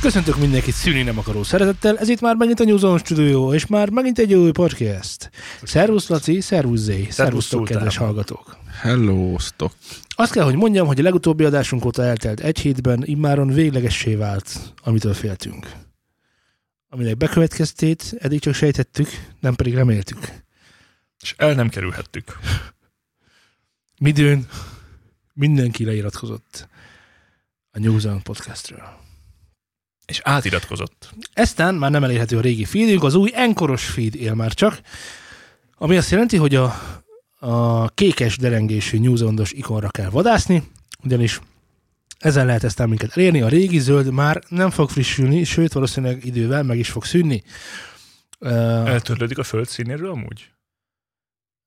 Köszöntök mindenkit szűni nem akaró szeretettel, ez itt már megint a New Zone Studio, és már megint egy új podcast. Szervusz Laci, szervusz Zé, szervusztok kedves hallgatók. Hello, stock. Azt kell, hogy mondjam, hogy a legutóbbi adásunk óta eltelt egy hétben immáron véglegessé vált, amitől féltünk. Aminek bekövetkeztét eddig csak sejtettük, nem pedig reméltük. És el nem kerülhettük. Midőn mindenki leiratkozott a New Zone podcastről. És átiratkozott. Eztán már nem elérhető a régi feedünk, az új enkoros feed él már csak, ami azt jelenti, hogy a, a kékes derengésű nyúzondos ikonra kell vadászni, ugyanis ezen lehet eztán minket elérni. A régi zöld már nem fog frissülni, sőt valószínűleg idővel meg is fog szűnni. Eltörlődik a föld színéről amúgy?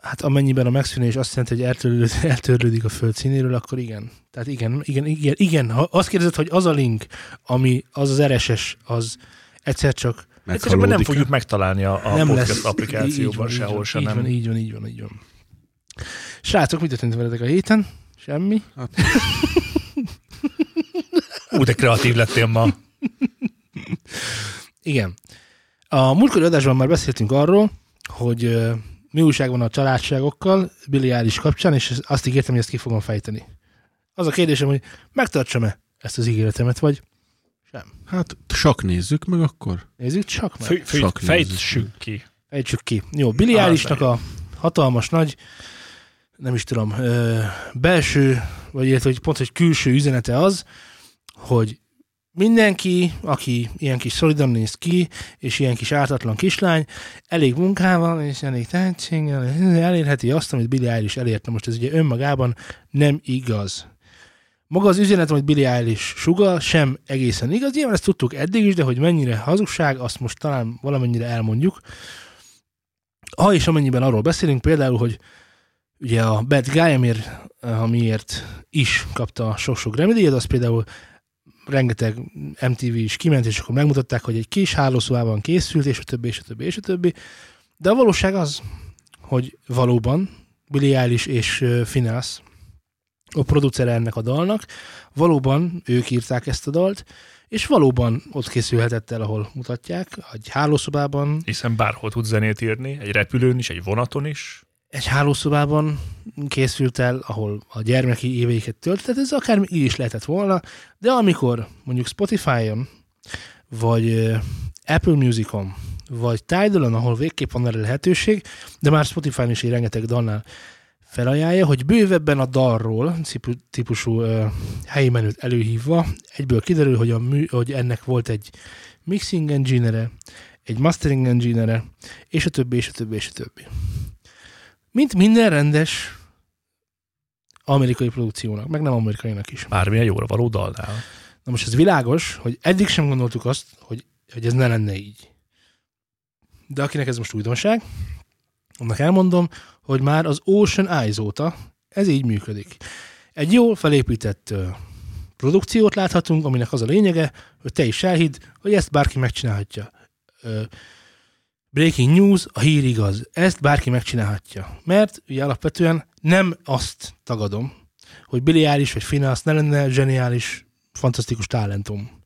Hát amennyiben a megszűnés azt jelenti, hogy eltörlődik, eltörlődik a föld színéről, akkor igen. Tehát igen, igen, igen, igen. Ha azt kérdezed, hogy az a link, ami az az RSS, az egyszer csak Egyszerűen nem Meghalódik. fogjuk megtalálni a, a nem podcast lesz applikációban így van, sehol így se van, nem. Így van, így van, így van, így van. Srácok, mit történt veletek a héten? Semmi? Ú, de kreatív lettél ma. Igen. A múltkori adásban már beszéltünk arról, hogy mi újság van a családságokkal, Eilish kapcsán, és azt ígértem, hogy ezt ki fogom fejteni. Az a kérdésem, hogy megtartsam-e ezt az ígéretemet, vagy sem. Hát, csak nézzük meg akkor. Nézzük csak meg. Fő, fő, Sok fejtsük ki. Fejtsük ki. Jó, Eilishnak a hatalmas nagy, nem is tudom, ö, belső, vagy illetve hogy pont, hogy külső üzenete az, hogy mindenki, aki ilyen kis szolidan néz ki, és ilyen kis ártatlan kislány, elég munkával és elég tehetséggel elérheti azt, amit Billy Eilish elért. Na most ez ugye önmagában nem igaz. Maga az üzenet, amit Billy Eilish sugal, sem egészen igaz. Nyilván ezt tudtuk eddig is, de hogy mennyire hazugság, azt most talán valamennyire elmondjuk. Ha és amennyiben arról beszélünk, például, hogy ugye a Bad Guy, amiért, amiért is kapta sok-sok Grammy-díjat, az például rengeteg MTV is kiment, és akkor megmutatták, hogy egy kis hálószobában készült, és a többi, és a többi, és a többi. De a valóság az, hogy valóban Billy Eilish és Finneas, a producer ennek a dalnak, valóban ők írták ezt a dalt, és valóban ott készülhetett el, ahol mutatják, egy hálószobában, Hiszen bárhol tud zenét írni, egy repülőn is, egy vonaton is. Egy hálószobában készült el, ahol a gyermeki éveiket töltött, ez akár így is lehetett volna, de amikor mondjuk Spotify-on, vagy Apple Music-on, vagy Tidal-on, ahol végképp van erre lehetőség, de már Spotify-on is egy rengeteg dalnál felajánlja, hogy bővebben a dalról típusú helyi menüt előhívva, egyből kiderül, hogy, a mű, hogy ennek volt egy mixing engine egy mastering engine és a többi, és a többi, és a többi. Mint minden rendes amerikai produkciónak, meg nem amerikainak is. Bármilyen jóra való dalnál. Na most ez világos, hogy eddig sem gondoltuk azt, hogy, hogy ez ne lenne így. De akinek ez most újdonság, annak elmondom, hogy már az Ocean Eyes óta ez így működik. Egy jól felépített produkciót láthatunk, aminek az a lényege, hogy te is elhidd, hogy ezt bárki megcsinálhatja. Breaking news, a hír igaz. Ezt bárki megcsinálhatja. Mert ugye alapvetően nem azt tagadom, hogy Billy Eilish vagy Finneas ne lenne zseniális, fantasztikus talentum.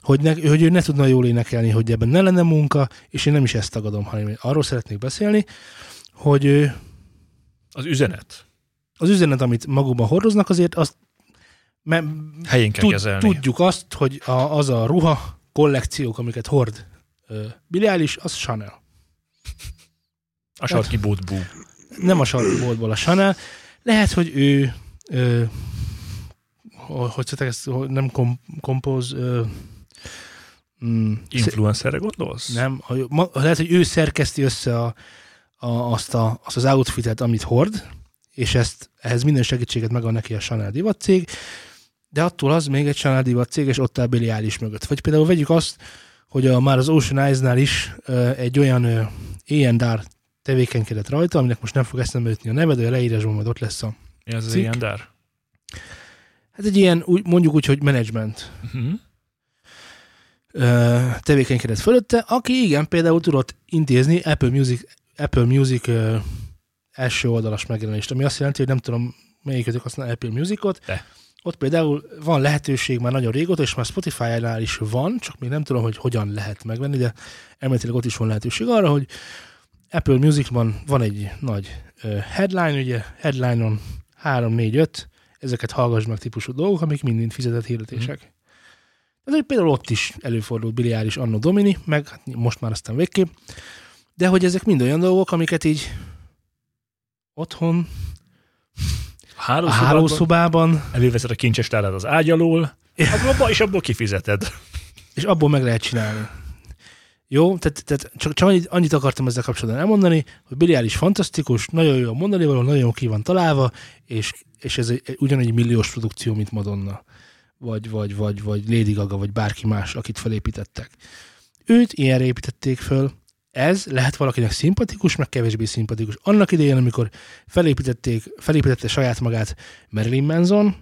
Hogy, ne, hogy ő ne tudna jól énekelni, hogy ebben ne lenne munka, és én nem is ezt tagadom, hanem én arról szeretnék beszélni, hogy ő Az üzenet. az üzenet, amit magukban hordoznak, azért azt me, Helyén kell tud, kezelni. tudjuk azt, hogy a, az a ruha kollekciók, amiket hord Billie Eilish, az Chanel. A sarki bútbú. Nem a sarkboltból a Chanel. Lehet, hogy ő ö, hogy szokták ezt, nem kom, kompóz, ö, mm, Influencerre gondolsz? nem, hogy ma, lehet, hogy ő szerkeszti össze a, a, azt, a, azt az outfitet, amit hord, és ezt, ehhez minden segítséget megad neki a Chanel divatcég, de attól az még egy Chanel divatcég, és ott áll Billy Eilish mögött. Vagy például vegyük azt, hogy a, már az Ocean Eyes-nál is egy olyan A&R tevékenykedett rajta, aminek most nem fog eszembe jutni a neve, de a leírásban majd ott lesz a... Az az Cikk. ilyen dár? Hát egy ilyen, úgy, mondjuk úgy, hogy menedzsment Uh-huh. ö, tevékenykedett fölötte, aki igen, például tudott intézni Apple Music, Apple Music ö, első oldalas megjelenést, ami azt jelenti, hogy nem tudom, melyikötök használ Apple Musicot, De. Ott például van lehetőség már nagyon régóta, és már Spotify-nál is van, csak még nem tudom, hogy hogyan lehet megvenni, de elméletileg ott is van lehetőség arra, hogy Apple Musicban van egy nagy headline, ugye headline-on 3, 4, 5, ezeket hallgass meg típusú dolgok, amik mind fizetett hirdetések. Ez egy például ott is előfordult biliáris Anno Domini, meg hát most már aztán végképp, de hogy ezek mind olyan dolgok, amiket így otthon, A a hálószobában hálószobában, előveszed a kincses tárát az ágy alól, abból, és abból kifizeted. és abból meg lehet csinálni. Jó, tehát, tehát csak, csak annyit, annyit akartam ezzel kapcsolatban elmondani, hogy Billy Eilish fantasztikus, nagyon jó a mondani való, nagyon jó ki van találva, és, és ez egy, ugyanegy milliós produkció, mint Madonna, vagy, vagy, vagy, vagy Lady Gaga, vagy bárki más, akit felépítettek. Őt ilyenre építették föl, ez lehet valakinek szimpatikus, meg kevésbé szimpatikus. Annak idején, amikor felépítették, felépítette saját magát Marilyn Manson,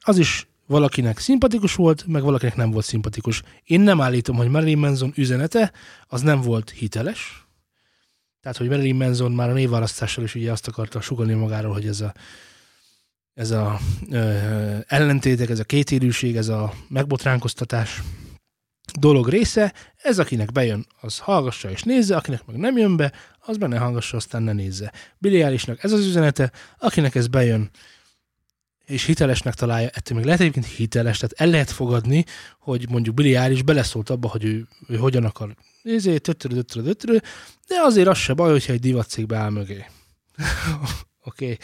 az is valakinek szimpatikus volt, meg valakinek nem volt szimpatikus. Én nem állítom, hogy Marilyn Manson üzenete az nem volt hiteles. Tehát, hogy Marilyn Manson már a névválasztással is ugye azt akarta sugalni magáról, hogy ez a, ez a ö, ellentétek, ez a kétélűség, ez a megbotránkoztatás dolog része, ez akinek bejön, az hallgassa és nézze, akinek meg nem jön be, az benne hallgassa, aztán ne nézze. Billy Eilishnek ez az üzenete, akinek ez bejön, és hitelesnek találja, ettől még lehet egyébként hiteles, tehát el lehet fogadni, hogy mondjuk Billy Eilish beleszólt abba, hogy ő, ő hogyan akar nézni, tötörö, tötörö, tötörö, de azért az se baj, hogyha egy divatcégbe áll mögé. Oké.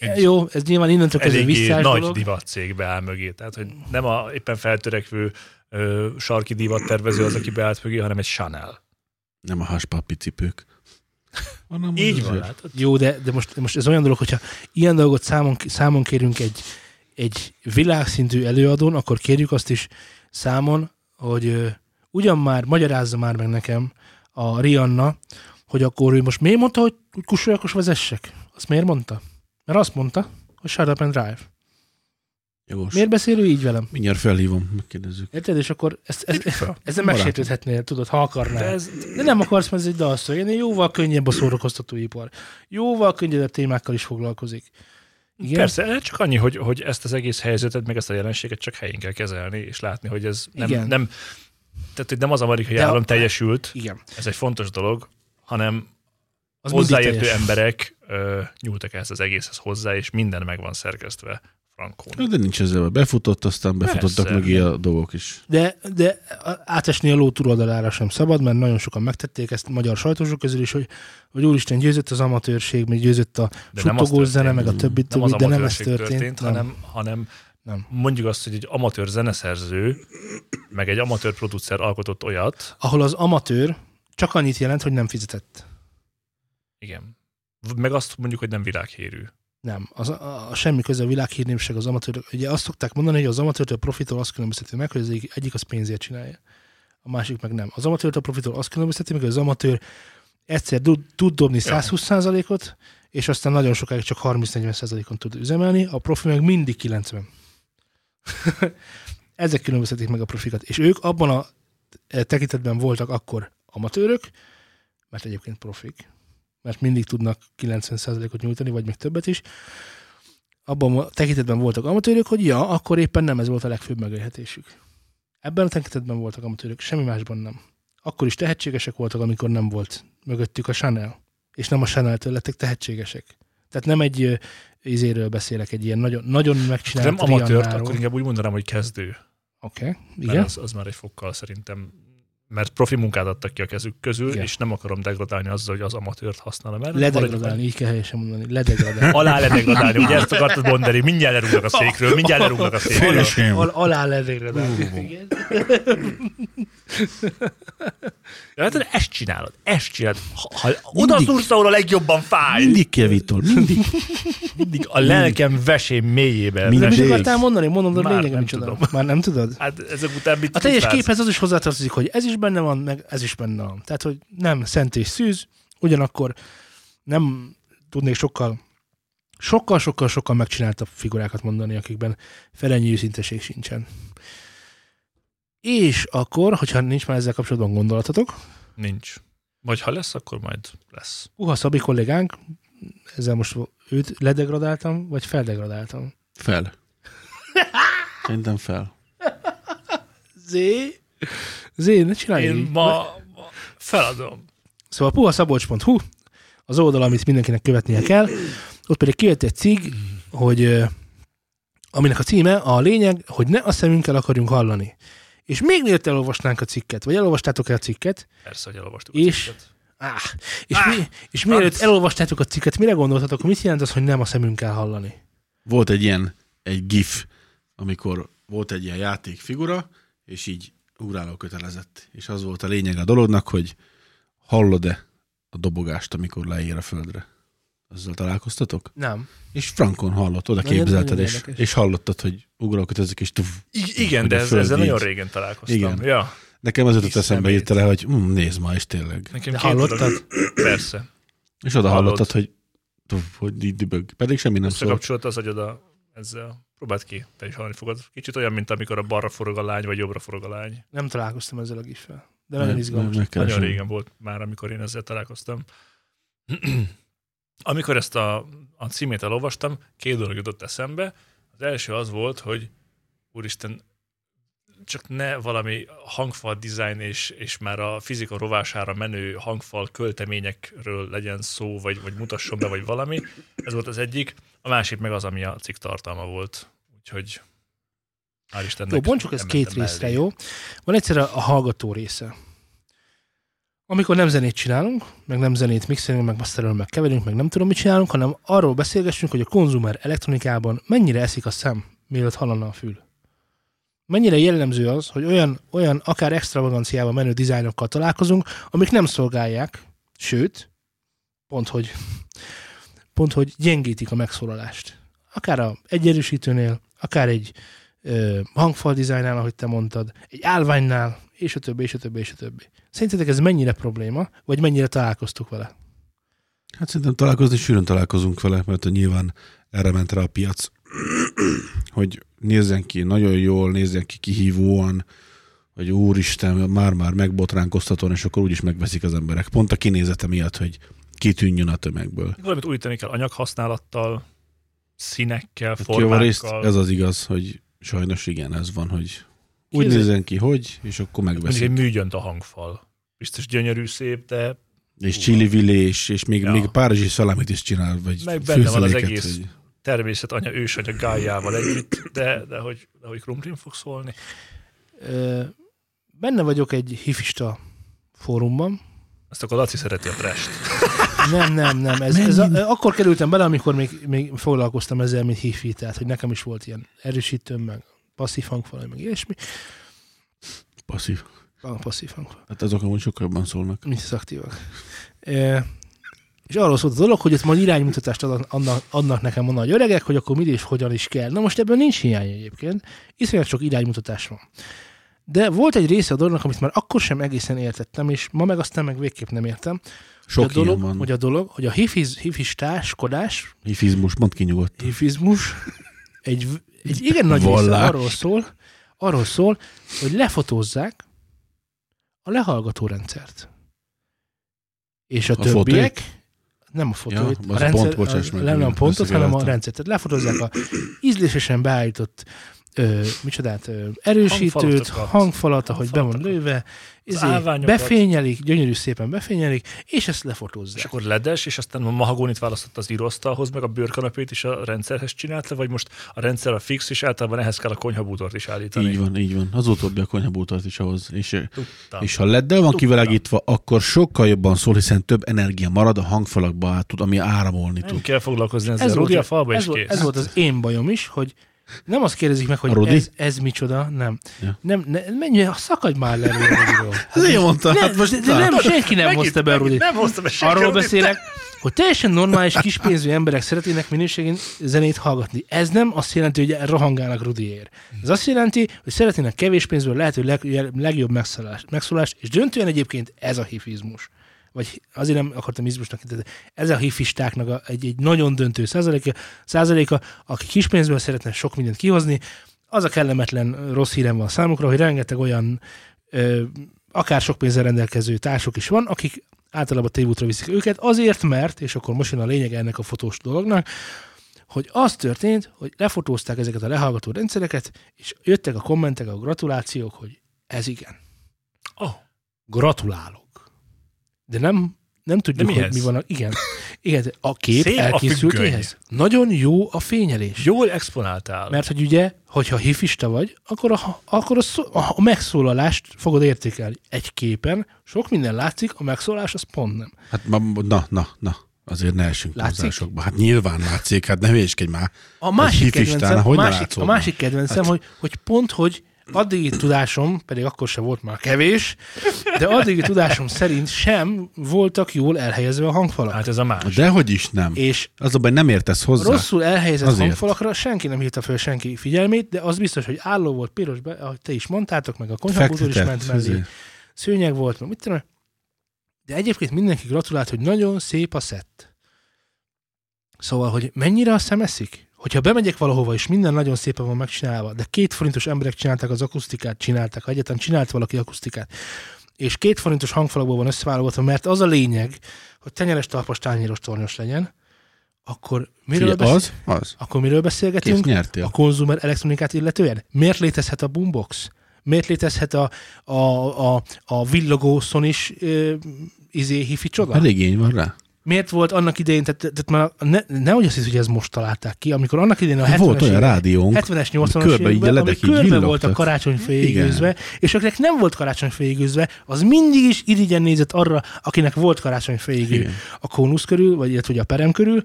Okay. Jó, ez nyilván innentől kezdve visszás nagy dolog. divatcégbe áll mögé. Tehát, hogy nem a éppen feltörekvő ö, sarki divattervező az, aki beállt mögé, hanem egy Chanel. Nem a haspapi cipők. Hanem Így van, látod? Jó, de, de most, most ez olyan dolog, hogyha ilyen dolgot számon, számon kérünk egy, egy világszintű előadón, akkor kérjük azt is számon, hogy ö, ugyan már magyarázza már meg nekem a Rihanna, hogy akkor ő most miért mondta, hogy hogy kusolyakos vezessek? Azt miért mondta? Mert azt mondta, hogy shut up and drive. Jogos. Miért beszél ő így velem? Mindjárt felhívom, megkérdezzük. Érted? És akkor ezt, ezt, Fel. ezzel megsértődhetnél, tudod, ha akarnál. De ez, de nem akarsz, mert ez egy dalszó. Én jóval könnyebb a szórakoztatóipar. Jóval könnyebb témákkal is foglalkozik. Igen? Persze, csak annyi, hogy, hogy ezt az egész helyzetet, meg ezt a jelenséget csak helyén kell kezelni, és látni, hogy ez nem, Igen. nem tehát, hogy nem az amerikai De a- állam teljesült, Igen. ez egy fontos dolog, hanem Az hozzáértő emberek ö, nyúltak ehhez az egészhez hozzá, és minden meg van szerkesztve frankón. De nincs ezzel, befutott, aztán befutottak Persze. mögé a dolgok is. De, de átesni a ló túloldalára sem szabad, mert nagyon sokan megtették ezt magyar sajtósok közül is, hogy, hogy úristen, győzött az amatőrség, még győzött a De nem az suttogós zene, meg a többi, Nem többi de nem ez történt. történt, nem. hanem, hanem Nem. mondjuk azt, hogy egy amatőr zeneszerző, meg egy amatőr producer alkotott olyat, Ahol az amatőr csak annyit jelent, hogy nem fizetett. igen, meg azt mondjuk, hogy nem világhírű. Nem. Az, a, a semmi köze a világhírnévség az amatőr. Ugye azt szokták mondani, hogy az amatőrtől a profitól azt különbözteti meg, hogy az egyik, egyik az pénzért csinálja. A másik meg nem. Az amatőrtől a profitól azt különbözteti meg, hogy az amatőr egyszer tud, tud dobni 120%-ot, és aztán nagyon sokáig csak 30-40%-on tud üzemelni, a profi meg mindig 90. Ezek különböztetik meg a profikat. És ők abban a tekintetben voltak akkor amatőrök, mert egyébként profik, mert mindig tudnak 90%-ot nyújtani, vagy még többet is. Abban a tekintetben voltak amatőrök, hogy ja, akkor éppen nem ez volt a legfőbb megélhetésük. Ebben a tekintetben voltak amatőrök, semmi másban nem. Akkor is tehetségesek voltak, amikor nem volt mögöttük a Chanel. És nem a Chanel-től lettek tehetségesek. Tehát nem egy izéről beszélek, egy ilyen nagyon, nagyon megcsinált nem amatőrt, akkor inkább úgy mondanám, hogy kezdő. Oké, okay. Igen? igen. Az, az már egy fokkal szerintem mert profi munkát adtak ki a kezük közül, Igen. és nem akarom degradálni azzal, hogy az amatőrt használom. Mert Ledegradálni, így kell helyesen mondani. Ledegradálni. Alá ledegradálni, ugye ezt akartad mondani, mindjárt lerúgnak a székről, mindjárt lerúgnak a székről. Al- alá ledegradálni. Igen. Ja, hát de ezt csinálod, ezt csinálod. Ha, ha oda szúrsz, ahol a legjobban fáj. Mindig Kevitól, mindig. mindig a lelkem vesém mélyében. Mindig. Nem vesém. akartál mondani, mondom, de lényeg nem micsoda. tudom. Már nem tudod? Hát ezek után mit A teljes mit képhez az is hozzátartozik, hogy ez is benne van, meg ez is benne van. Tehát, hogy nem szent és szűz, ugyanakkor nem tudnék sokkal sokkal, sokkal, sokkal megcsináltabb figurákat mondani, akikben felennyi őszinteség sincsen. És akkor, hogyha nincs már ezzel kapcsolatban gondolatotok, Nincs. Vagy ha lesz, akkor majd lesz. Uha Szabi kollégánk, ezzel most őt ledegradáltam, vagy feldegradáltam? Fel. Szerintem fel. Zé, Zé, ne csinálj Én így. ma, feladom. Szóval puhaszabolcs.hu az oldal, amit mindenkinek követnie kell. Ott pedig kijött egy cikk, hogy aminek a címe a lényeg, hogy ne a szemünkkel akarjunk hallani. És még mielőtt elolvasnánk a cikket, vagy elolvastátok el a cikket, Persze, hogy elolvastuk És? a cikket. áh, és, Áh, mi, és mielőtt Franc. elolvastátok a cikket, mire gondoltatok, mit jelent az, hogy nem a szemünkkel hallani? Volt egy ilyen, egy gif, amikor volt egy ilyen játékfigura, és így ugráló kötelezett. És az volt a lényeg a dolognak, hogy hallod-e a dobogást, amikor leér a földre. Ezzel találkoztatok? Nem. És Frankon hallott, oda Nagyon- képzelted, nagyon és, érdekes. és hallottad, hogy ugráló kötelezik, és tuf. I- igen, de ez, ezzel így- nagyon régen találkoztam. Igen. Ja, Nekem az jutott eszembe hirtelen, hogy hm, nézd ma, és tényleg. nekem De hallottad? Persze. És oda hallottad, hogy tuf, hogy így dübög. Pedig semmi nem szól. Összekapcsolt az agyad a, ezzel. Próbáld ki, te is hallani fogod. Kicsit olyan, mint amikor a balra forog a lány, vagy jobbra forog a lány. Nem találkoztam ezzel a giffel. De nagyon izgalmas. megkeresem. Nagyon régen volt már, amikor én ezzel találkoztam. amikor ezt a, a címét elolvastam, két dolog jutott eszembe. Az első az volt, hogy úristen, csak ne valami hangfal design és, és már a fizika rovására menő hangfal költeményekről legyen szó, vagy, vagy mutasson be, vagy valami. Ez volt az egyik. A másik meg az, ami a cikk tartalma volt. Úgyhogy hál' Istennek Jó, bontsuk ezt két részre, mellé. jó? Van egyszer a, a hallgató része. Amikor nem zenét csinálunk, meg nem zenét mixelünk, meg masterelünk, meg keverünk, meg nem tudom mit csinálunk, hanem arról beszélgessünk, hogy a konzumer elektronikában mennyire eszik a szem, mielőtt hallana a fül. Mennyire jellemző az, hogy olyan, olyan akár extravaganciával menő dizájnokkal találkozunk, amik nem szolgálják, sőt, pont hogy, pont hogy gyengítik a megszólalást. Akár a egyerősítőnél, akár egy ö, hangfal dizájnál, ahogy te mondtad, egy állványnál, és a többi, és a többi, és a többi. Szerintetek ez mennyire probléma, vagy mennyire találkoztuk vele? Hát szerintem találkozni sűrűn találkozunk vele, mert nyilván erre ment rá a piac, hogy nézzen ki nagyon jól, nézzen ki kihívóan, hogy úristen, már-már megbotránkoztatóan, és akkor úgyis megveszik az emberek. Pont a kinézete miatt, hogy kitűnjön a tömegből. Valamit újítani kell anyaghasználattal, színekkel, Hát formákkal. ez az igaz, hogy sajnos igen, ez van, hogy úgy Képzeld- nézzen ki, hogy, és akkor megveszik. egy műgyönt a hangfal. Biztos gyönyörű, szép, de És chili villés, és még, Ja. még párizsi szalámit is csinál, vagy Meg benne van az egész. Hogy... természet anya, ősanya gájával együtt, de, de hogy, de hogy krumplin fog szólni. Ö, benne vagyok egy hifista fórumban. Azt akkor Laci szereti a trash Nem, nem, nem. Ez, ez a, akkor kerültem bele, amikor még, még foglalkoztam ezzel, mint hifi, tehát hogy nekem is volt ilyen erősítőm, meg passzív hangfal, meg ilyesmi. Passzív. A passzív hangfal. Hát azok amúgy sokkal jobban szólnak. mint az aktívak. E, és arról szólt a dolog, hogy ott majd iránymutatást ad- adnak, adnak nekem a nagy öregek, hogy akkor mi és hogyan is kell. Na most ebben nincs hiány egyébként. Iszonyat sok iránymutatás van. De volt egy része a dolognak, amit már akkor sem egészen értettem, és ma meg aztán meg végképp nem értem. Sok hogy a dolog, van. Hogy a dolog, hogy a hifiz, hifistáskodás, Hifizmus, mondd ki nyugodtan. hifizmus egy, egy igen nagy része Vallás. arról szól, arról szól, hogy lefotózzák a lehallgató rendszert. És a, A többiek, nem a fotóit, Ja, a rendszer, pont, bocsáss meg, nem, nem a pontot, hanem a rendszert. Tehát lefotózzák a ízlésesen beállított ö, micsodát, ö, erősítőt, hangfalat, ahogy be van lőve, ezért állványokat. befényelik, gyönyörű szépen befényelik, és ezt lefotózzák. És akkor ledes, és aztán a mahagónit választott az íróasztalhoz, meg a bőrkanapét is a rendszerhez csinálta, vagy most a rendszer a fix, és általában ehhez kell a konyhabútort is állítani. Így van, így van. Az utóbbi a konyhabútart is ahhoz. És, Tudtam. és ha leddel van Tudtam. kivilágítva, akkor sokkal jobban szól, hiszen több energia marad a hangfalakba át tud, ami áramolni nem tud. kell foglalkozni ezzel. ez Ez volt, a falba, ez, volt, ez volt az én bajom is, hogy nem azt kérdezik meg, hogy ez, ez micsoda, nem. Ja. Nem, ne, menj, szakadj már le Rudiról. Ezért mondta, Nem, hát most de, de nem, senki nem Megint- hozta be Rudit. Nem hozta be senki Arról Rudit. beszélek, hogy teljesen normális kispénzű emberek szeretnének minőségén zenét hallgatni. Ez nem azt jelenti, hogy rohangálnak Rudiért. Ez azt jelenti, hogy szeretnének kevés pénzből lehető leg, legjobb megszólást, megszólást, és döntően egyébként ez a hifizmus. Vagy azért nem akartam izmusnak, de ez a hifistáknak a, egy, egy nagyon döntő százaléka, százaléka, aki kispénzből szeretne sok mindent kihozni, az a kellemetlen rossz hírem van számukra, hogy rengeteg olyan ö, akár sok pénzzel rendelkező társuk is van, akik általában tévútra viszik őket, azért, mert, és akkor most jön a lényeg ennek a fotós dolognak, hogy az történt, hogy lefotózták ezeket a lehallgató rendszereket, és jöttek a kommentek, a gratulációk, hogy ez igen. Oh. Gratulálok. De nem, nem tudjuk, De hogy mihez? mi van. A, igen, igen, a kép Szép a elkészült függöny. ehhez. Nagyon jó a fényelés. Jól exponáltál. Mert hogy ugye, hogyha hifista vagy, akkor a, akkor a, szó, a megszólalást fogod értékelni. Egy képen sok minden látszik, a megszólás az pont nem. Hát na, na, na. Azért ne essünk túlzásokba. Hát nyilván látszik, hát ne hülyéskedj már. A másik hifistán, kedvencem, a másik, a másik kedvencem Hát- hogy, hogy pont, hogy addigi tudásom, pedig akkor sem volt már kevés, de addigi tudásom szerint sem voltak jól elhelyezve a hangfalak. Hát ez a más. Dehogy is nem. és Az a baj, nem értesz hozzá. rosszul elhelyezett Azért. hangfalakra senki nem hívta fel senki figyelmét, de az biztos, hogy álló volt, piros, be, ahogy te is mondtátok, meg a konyhabútor is ment mellé, szőnyeg volt, meg mit tudom, de egyébként mindenki gratulált, hogy nagyon szép a szett. Szóval, hogy mennyire a szemeszik? Hogyha bemegyek valahova, és minden nagyon szépen van megcsinálva, de két forintos emberek csinálták az akusztikát, csinálták, ha egyáltalán csinált valaki akusztikát, és két forintos hangfalakból van összeválogatva, mert az a lényeg, hogy tenyeres, talpas, tányéros, tornyos legyen, akkor miről, Figyelj, beszél... az, az. akkor miről beszélgetünk? a konzumer elektronikát illetően? Miért létezhet a boombox? Miért létezhet a, a, a, a villogó szonis ö, izé hifi csoda? Elég igény van rá. Miért volt annak idején, tehát, tehát már ne, nehogy azt hisz, hogy ez most találták ki, amikor annak idején a 70-es Volt olyan rádiónk, 70-es, 80-as körbe így a években, ami körbe villogtak. voltak karácsonyfé Igen. égőzve, és akinek nem volt karácsonyfé égőzve, az mindig is irigyen nézett arra, akinek volt karácsonyfé égő Igen. a kónusz körül, vagy illetve a perem körül,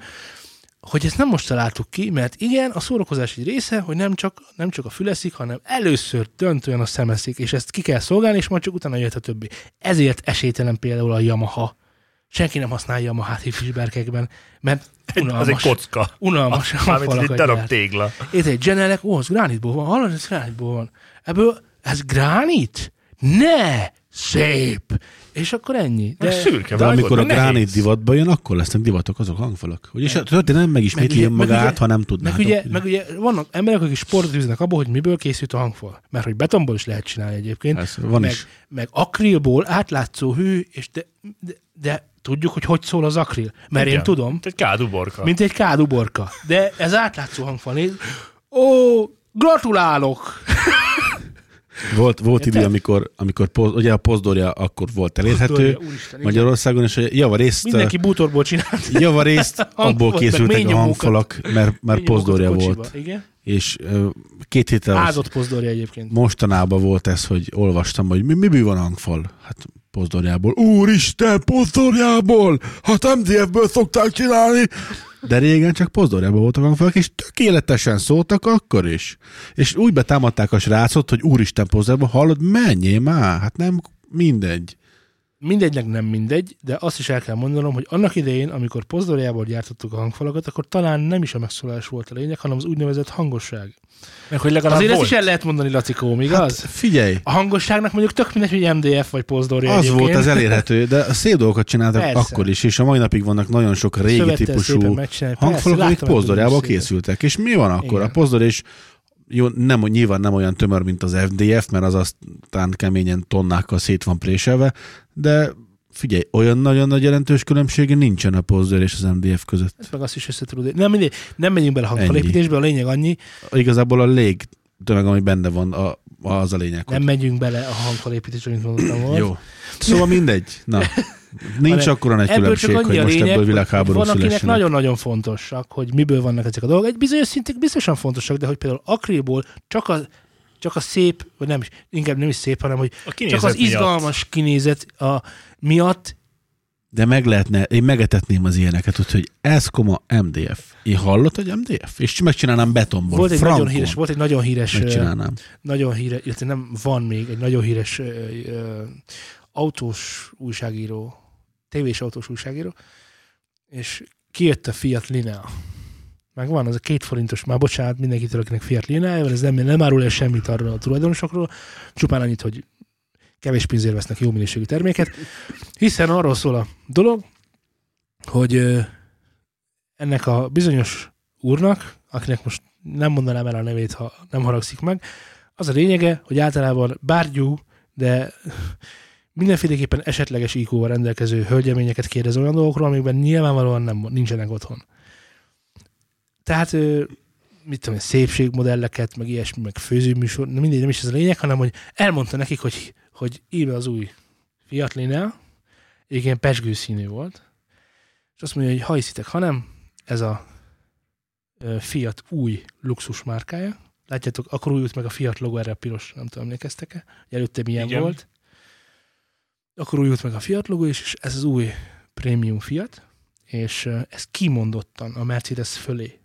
hogy ezt nem most találtuk ki, mert igen, a szórakozás egy része, hogy nem csak, nem csak a füleszik, hanem először döntően a szemeszik, és ezt ki kell szolgálni, és majd csak utána jöhet a többi. Ezért esélytelen például a Yamaha. Senki nem használja Yamahát hifisberkekben, mert Az egy unalmas. kocka. Unalmas Mármint egy darab tégla. Itt egy Genelec, ó, az gránitból van, hallod, ez gránitból van. Ebből, ez gránit? Ne! Szép! És akkor ennyi. De, De, szürke De amikor a meg nehéz. gránit divatba jön, akkor lesznek divatok azok hangfalak. Ugyis a történet megismétli ugye- önmagát, meg ugye- ha nem meg tudnátok. ugye, meg ugye vannak emberek, akik sportot üznek abból, hogy miből készült a hangfal. Mert hogy betonból is lehet csinálni egyébként. Ez van meg, is. meg akrilból átlátszó hű, és de, de, de tudjuk, hogy hogy szól az akril. Mert én Igen. tudom, Egy káduborka. mint egy káduborka. De ez átlátszó hangfal. Nézd. Ó, gratulálok! Volt, volt idő, amikor, amikor poz, ugye a pozdorja akkor volt elérhető Pozdorja, úristen. Magyarországon, és javarészt, Mindenki bútorból csinált. javarészt abból készültek a hangfalak, mert, mert pozdorja volt. Igen. És két héttel Ázott pozdorja egyébként. mostanában volt ez, hogy olvastam, hogy mi, miből van hangfal? Hát pozdorjából. Úristen, pozdorjából! Hát MDF-ből szokták csinálni! De régen csak pozdorjában voltak hangfalak, és tökéletesen szóltak akkor is. És úgy betámadták a srácot, hogy úristen pozdorjából, hallod, menjél már! Hát nem mindegy. Mindegynek nem mindegy, de azt is el kell mondanom, hogy annak idején, amikor pozdorjából gyártottuk a hangfalakat, akkor talán nem is a megszólalás volt a lényeg, hanem az úgynevezett hangosság. Meg hogy legalább Azért ezt volt. is el lehet mondani, Lacikóm, igaz? Hát figyelj, A hangosságnak mondjuk tök mindegy, hogy MDF vagy pozdorja az egyébként. volt az elérhető, de a szép dolgokat csináltak Persze. akkor is, és a mai napig vannak nagyon sok régi Szövettel típusú hangfalak, amik pozdorjából készültek. És mi van akkor? Igen. A pozdor és jó, nem, nyilván nem olyan tömör, mint az FDF, mert az aztán keményen tonnákkal szét van préselve, de figyelj, olyan nagyon nagy jelentős különbsége nincsen a pozdor és az MDF között. Ezt meg azt is össze tudod. Nem, mindegy, nem megyünk bele a hangfalépítésbe, a lényeg annyi, Igazából a lég tömeg, ami benne van, a, az a lényeg. nem hogy... megyünk bele a hangfalépítésbe, mint mondottam volt. Jó. Szóval mindegy. Na, nincs akkora nagy különbség, hogy a most lényeg, ebből hogy világháború van, akinek szülessenek. nagyon-nagyon fontosak, hogy miből vannak ezek a dolgok. Egy bizonyos szintig biztosan fontosak, de hogy például akrilból csak a, csak a szép, vagy nem is, inkább nem is szép, hanem hogy A csak az miatt. izgalmas kinézet a, miatt De meg lehetne, én megetetném az ilyeneket, úgyhogy ez koma MDF. Én hallott, hogy MDF? És megcsinálnám betonból. volt egy, frankon. nagyon híres, volt egy nagyon híres, Megcsinálnám. nagyon híres, illetve nem van még egy nagyon híres ö, ö, autós újságíró, tévés autós újságíró, és kijött a Fiat Linea. Megvan, az a két forintos, már bocsánat mindenkitől, akinek Fiat Linea, ez nem, nem árul el semmit arról a tulajdonosokról, csupán annyit, hogy kevés pénzért vesznek jó minőségű terméket, hiszen arról szól a dolog, hogy ennek a bizonyos úrnak, akinek most nem mondanám el a nevét, ha nem haragszik meg, az a lényege, hogy általában bárgyú, de mindenféleképpen esetleges IQ-val rendelkező hölgyeményeket kérdez olyan dolgokról, amikben nyilvánvalóan nem, nincsenek otthon. tehát mit tudom, én, szépségmodelleket, meg ilyesmi, meg főzőműsor, mindegy, nem is ez a lényeg, hanem hogy elmondta nekik, hogy, hogy írva az új Fiat Linea, igen, pesgő színű volt, és azt mondja, hogy ha hiszitek, ha nem, ez a Fiat új luxus márkája. Látjátok, akkor újult meg a Fiat logo, erre a piros, nem tudom, emlékeztek-e? Előtte milyen Igen. volt. Akkor újult meg a Fiat logo, is, és ez az új prémium Fiat, és ö, ezt kimondottan a Mercedes fölé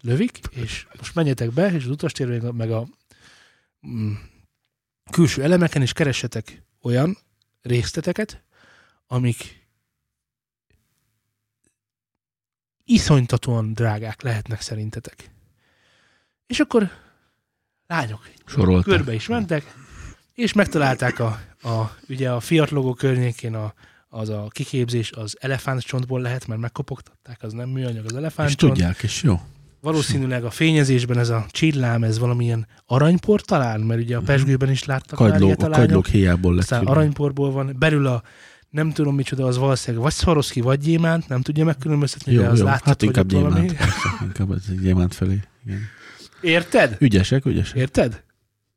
lövik, és most menjetek be, és az utastérben meg a mm, külső elemeken is keressetek olyan részleteket, amik iszonytatóan drágák lehetnek szerintetek. És akkor lányok Sorolta. körbe is mentek, és megtalálták a, a, ugye a Fiat logó környékén a, az a kiképzés az elefántcsontból lehet, mert megkopogtatták, az nem műanyag az És elefántcsont. tudják, és jó. Valószínűleg a fényezésben ez a csillám, ez valamilyen aranypor talán, mert ugye a pesgőben is láttak már Kagylók, ilyet a kagylók héjából lett Aztán aranyporból van, belül a nem tudom micsoda, az valószínűleg vagy Swarovski, vagy gyémánt, nem tudja megkülönböztetni, Jó, de az jó. látszott, Hát hogy inkább valami. gyémánt. persze, Inkább egy gyémánt felé. Igen. Érted? Ügyesek, ügyesek. Érted?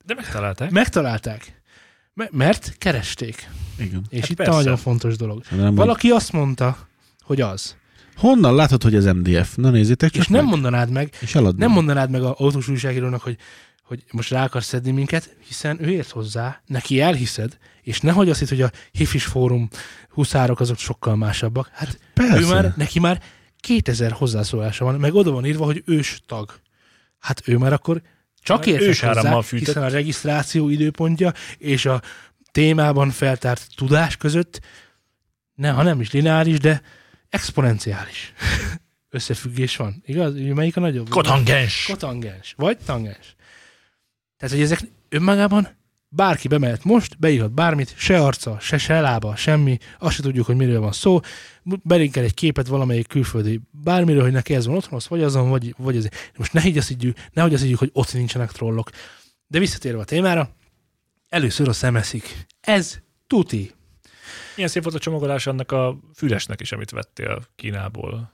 De megtalálták. Megtalálták. Me- mert keresték. Igen. És Hát itt persze. a nagyon fontos dolog. De nem, Valaki azt mondta, hogy az. honnan látod, hogy ez MDF? Na nézzétek csak És nem meg. mondanád meg, És eladnám. nem mondanád meg a autós újságírónak, hogy, hogy most rá akarsz szedni minket, hiszen ő ért hozzá, neki elhiszed, és nehogy azt hitt, hogy a hifis fórum huszárok azok sokkal másabbak. Hát Persze. ő már, neki már 2000 hozzászólása van, meg oda van írva, hogy ős tag. Hát ő már akkor csak ősárammal hozzá, fűtött. hiszen a regisztráció időpontja és a témában feltárt tudás között, ne, ha nem is lineáris, de exponenciális összefüggés van. Igaz? Melyik a nagyobb? Kotangens. Kotangens. Vagy tangens. Tehát, hogy ezek önmagában bárki bemehet most, beírhat bármit, se arca, se, se lába, semmi, azt se tudjuk, hogy miről van szó, belinkel egy képet valamelyik külföldi bármiről, hogy neki ez van otthon, az vagy azon, vagy, vagy ez. Most ne így azt higgyük, nehogy azt higgyük, hogy ott nincsenek trollok. De visszatérve a témára, először a szemeszik. Ez tuti. Milyen szép volt a csomagolás annak a fülesnek is, amit vettél Kínából.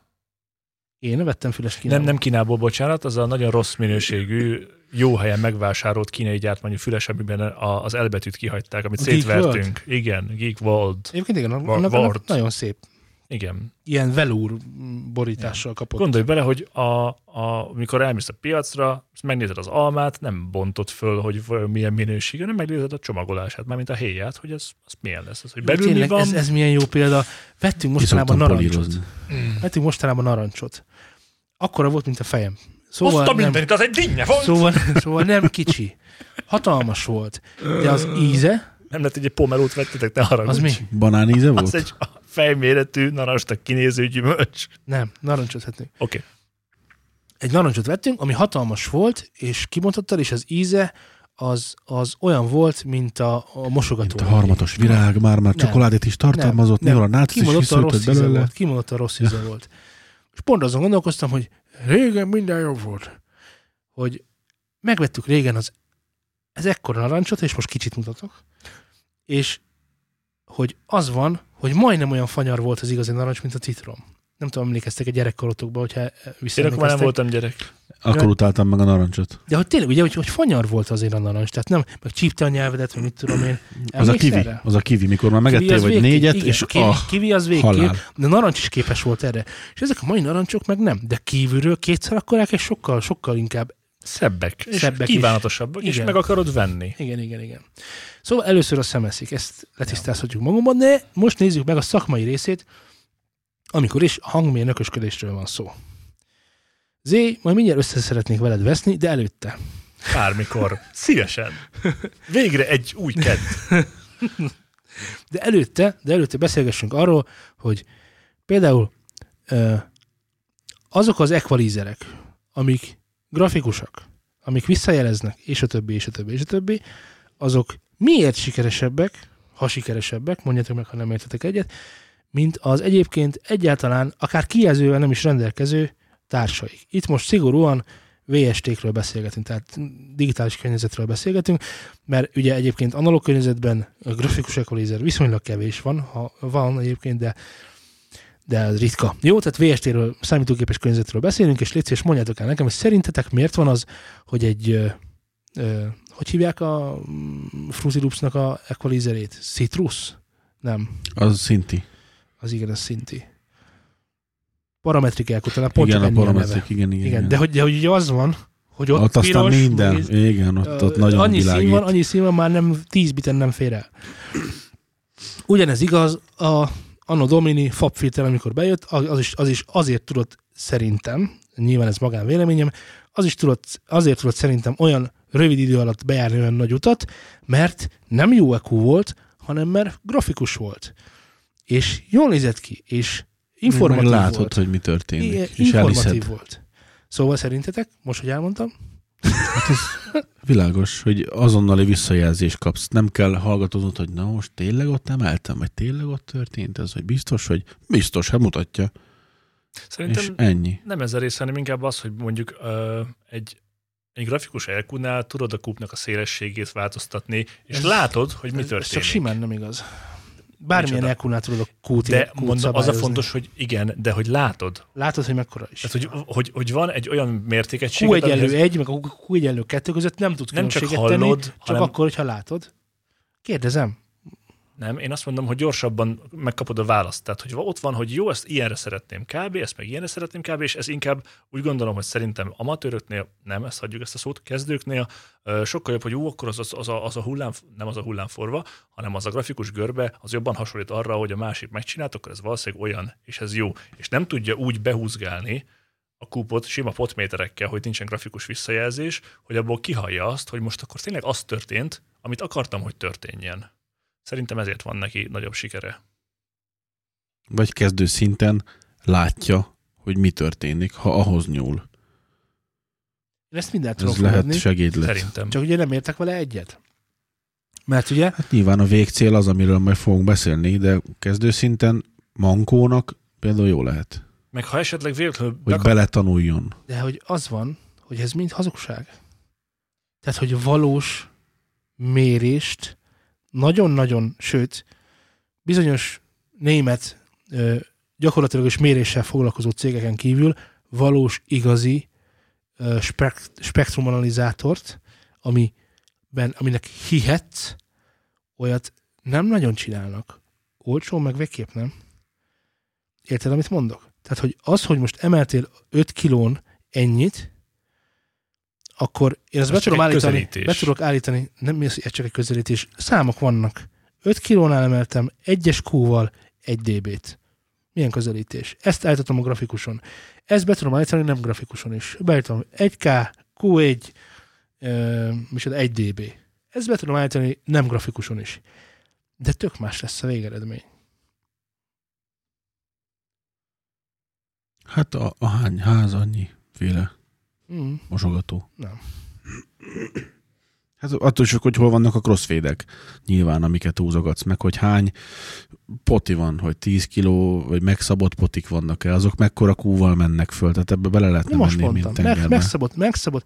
Én vettem füles Nem, Kínából. nem Kínából, bocsánat, az a nagyon rossz minőségű, jó helyen megvásárolt kínai gyártmányú füles, amiben a, az elbetűt kihagyták, amit Geek szétvertünk. Igen, Geek World. Egyébként igen, annak, annak Ward. nagyon szép. Igen. Ilyen velúr borítással kapott. Gondolj bele, hogy a, a, amikor elmész a piacra, megnézed az almát, nem bontott föl, hogy milyen minőség, hanem megnézed a csomagolását, mármint a héját, hogy ez, az milyen lesz. Az, hogy belül mi tényleg, van, ez, ez milyen jó példa. Vettünk mostanában narancsot. polírozni. Vettünk mostanában narancsot. Akkora volt, mint a fejem. Szóval Hozta nem, mindenit, az egy dinnye volt! szóval, szóval nem kicsi. Hatalmas volt. De az íze, Nem lehet, hogy egy pomelót vettetek, ne arra az mi? Banáníze volt? Az egy fejméretű, narastak kinéző gyümölcs. Nem, narancsot vettünk. Oké. Okay. Egy narancsot vettünk, ami hatalmas volt, és kimondhattad, és az íze az, az olyan volt, mint a, a mosogató. Mint a harmatos virág, már már Nem. csokoládét is tartalmazott, Nem, néha a nem. nácit is Kimondottan rossz íze belőle. volt. Kimondottan rossz íze volt. És pont azon gondolkoztam, hogy régen minden jobb volt. Hogy megvettük régen az ez ekkora narancsot, és most kicsit mutatok, és hogy az van, hogy majdnem olyan fanyar volt az igazi narancs, mint a citrom. Nem tudom, emlékeztek egy gyerekkorotokba, hogyha Én akkor már nem voltam gyerek. Akkor utáltam meg a narancsot. De hogy tényleg, ugye, hogy, hogy fanyar volt azért a narancs, tehát nem, meg csípte a nyelvedet, vagy mit tudom én. Az a kivi, erre? az a kivi, mikor már megettél vagy végképp, négyet, igen, és a kiwi, ah, kiwi az végképp, halál. de narancs is képes volt erre. És ezek a mai narancsok meg nem, de kívülről kétszer akkorák, és sokkal, sokkal inkább. Szebbek. És Szebbek is. kívánatosabbak, és Igen. meg akarod venni. Igen, igen, igen. Szóval először a szemeszik, ezt letisztázhatjuk magunkban, de most nézzük meg a szakmai részét, amikor is hangmérnökösködésről van szó. Zé, majd mindjárt össze szeretnék veled veszni, de előtte. Bármikor. Szívesen. Végre egy új kedd. De előtte, de előtte beszélgessünk arról, hogy például azok az equalizerek, amik grafikusak, amik visszajeleznek, és a többi, és a többi, és a többi, azok miért sikeresebbek, ha sikeresebbek, mondjátok meg, ha nem értetek egyet, mint az egyébként egyáltalán akár kijelzővel nem is rendelkező társaik. Itt most szigorúan VST-kről beszélgetünk, tehát digitális környezetről beszélgetünk, mert ugye egyébként analóg környezetben a grafikus equalizer viszonylag kevés van, ha van egyébként, de, de ez ritka. Jó, tehát VST-ről, számítógépes környezetről beszélünk, és légy szíves, mondjátok el nekem, hogy szerintetek miért van az, hogy egy, ö, ö, hogy hívják a mm, Fruity Loops-nak a equalizerét? Citrus? Nem, Az szinti. Az igen, az szinti. Parametrik elkutalán, pont igen, csak a ennyi a neve. igen, igen, Igen, de hogy, de hogy ugye az van, hogy ott, ott, aztán piros, minden, méz- igen, ott, ott nagyon annyi világít. szín van, annyi szín van, már nem 10 biten nem fér el. Ugyanez igaz a Anno Domini fabfilter, amikor bejött, az az is, az is azért tudott szerintem, nyilván ez magán véleményem, az is tudott, azért tudott szerintem olyan rövid idő alatt bejárni olyan nagy utat, mert nem jó EQ volt, hanem mert grafikus volt. És jól nézett ki, és informatív Meg látod, volt. hogy mi történik, Igen, és informatív elhiszed. volt. Szóval szerintetek, most, hogy elmondtam, Világos, hogy azonnali visszajelzést kapsz. Nem kell hallgatóznod, hogy na most tényleg ott emeltem, vagy tényleg ott történt ez, vagy biztos, hogy biztos, hát mutatja. Szerintem és ennyi. nem ez a része, hanem inkább az, hogy mondjuk ö, egy, egy grafikus elkúnál tudod a kúpnak a szélességét változtatni, és Ez- látod, hogy mi ez, ez csak történik. simán nem igaz. Bármilyen elkúnál tudod a kút, de kút mondom, az a fontos, hogy igen, de hogy látod. Látod, hogy mekkora is. Tehát, hogy, hogy, hogy van egy olyan mértékegység, Q egyenlő egy, meg a Q egyenlő kettő között nem tudsz Nem csak hallod, tenni, csak hanem- akkor, hogyha látod. Kérdezem. Nem, én azt mondom, hogy gyorsabban megkapod a választ. Tehát, hogy ott van, hogy jó, ezt ilyenre szeretném kb, ezt meg ilyenre szeretném kb, és ez inkább úgy gondolom, hogy szerintem amatőröknél, nem, ezt hagyjuk ezt a szót, kezdőknél, sokkal jobb, hogy jó, akkor az, az, az, a, az a hullám, nem az a hullámforva, hanem az a grafikus görbe, az jobban hasonlít arra, hogy a másik megcsinált, akkor ez valószínűleg olyan, és ez jó. És nem tudja úgy behúzgálni a kúpot sima potméterekkel, hogy nincsen grafikus visszajelzés, hogy abból kihallja azt, hogy most akkor tényleg az történt, amit akartam, hogy történjen. Szerintem ezért van neki nagyobb sikere. Vagy kezdő szinten látja, hogy mi történik, ha ahhoz nyúl. Én ezt mindent tudom Ez lehet fogadni, segédlet. Szerintem. csak ugye nem értek vele egyet. Mert ugye Hát nyilván a végcél az, amiről majd fogunk beszélni, de kezdő szinten mankónak például jó lehet, Meg ha esetleg véletlenül hogy bekap... beletanuljon. De hogy az van, hogy ez mind hazugság. Tehát, hogy valós mérést nagyon-nagyon, sőt, bizonyos német gyakorlatilag is méréssel foglalkozó cégeken kívül valós, igazi spektrumanalizátort, amiben, aminek hihetsz, olyat nem nagyon csinálnak. Olcsó, meg végképp nem. Érted, amit mondok? Tehát, hogy az, hogy most emeltél 5 kilón ennyit, akkor én ezt Ez be tudom állítani, közelítés. be tudok állítani, nem ez ez csak egy közelítés, számok vannak. 5 kilónál emeltem egyes Q-val 1 dB-t. Milyen közelítés? Ezt állítatom a grafikuson. Ezt be tudom állítani nem grafikuson is. Beállítom 1K, Q1, uh, micsoda 1 dB. Ezt be tudom állítani nem grafikuson is. De tök más lesz a végeredmény. Hát a, a hány ház annyi féle Mm, mosogató. nem. Hát attól csak, hogy hol vannak a crossfédek, nyilván, amiket húzogatsz, meg hogy hány poti van, hogy 10 kiló, vagy megszabott potik vannak-e, azok mekkora kúval mennek föl, tehát ebbe bele lehetne most menni, mint mondtam. Meg, tengerbe. megszabott, megszabott.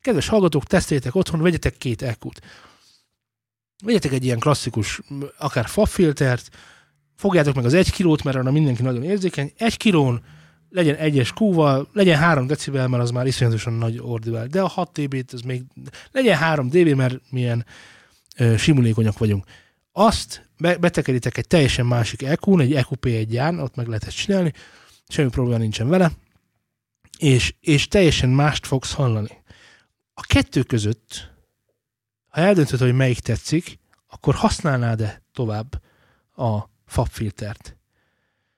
Kedves hallgatók, teszteljétek otthon, vegyetek két EQ-t. Vegyetek egy ilyen klasszikus, akár fabfiltert, fogjátok meg az egy kilót, mert arra mindenki nagyon érzékeny. Egy kilón legyen egyes Q-val, legyen 3 decibel, mert az már iszonyatosan nagy ordibál. De a 6 dB-t, az még legyen 3 dB, mert milyen ö, simulékonyak vagyunk. Azt be, betekeritek egy teljesen másik EQ-n, egy EQP1-ján, ott meg lehet ezt csinálni, semmi probléma nincsen vele, és, és teljesen mást fogsz hallani. A kettő között, ha eldöntöd, hogy melyik tetszik, akkor használnád-e tovább a fabfiltert?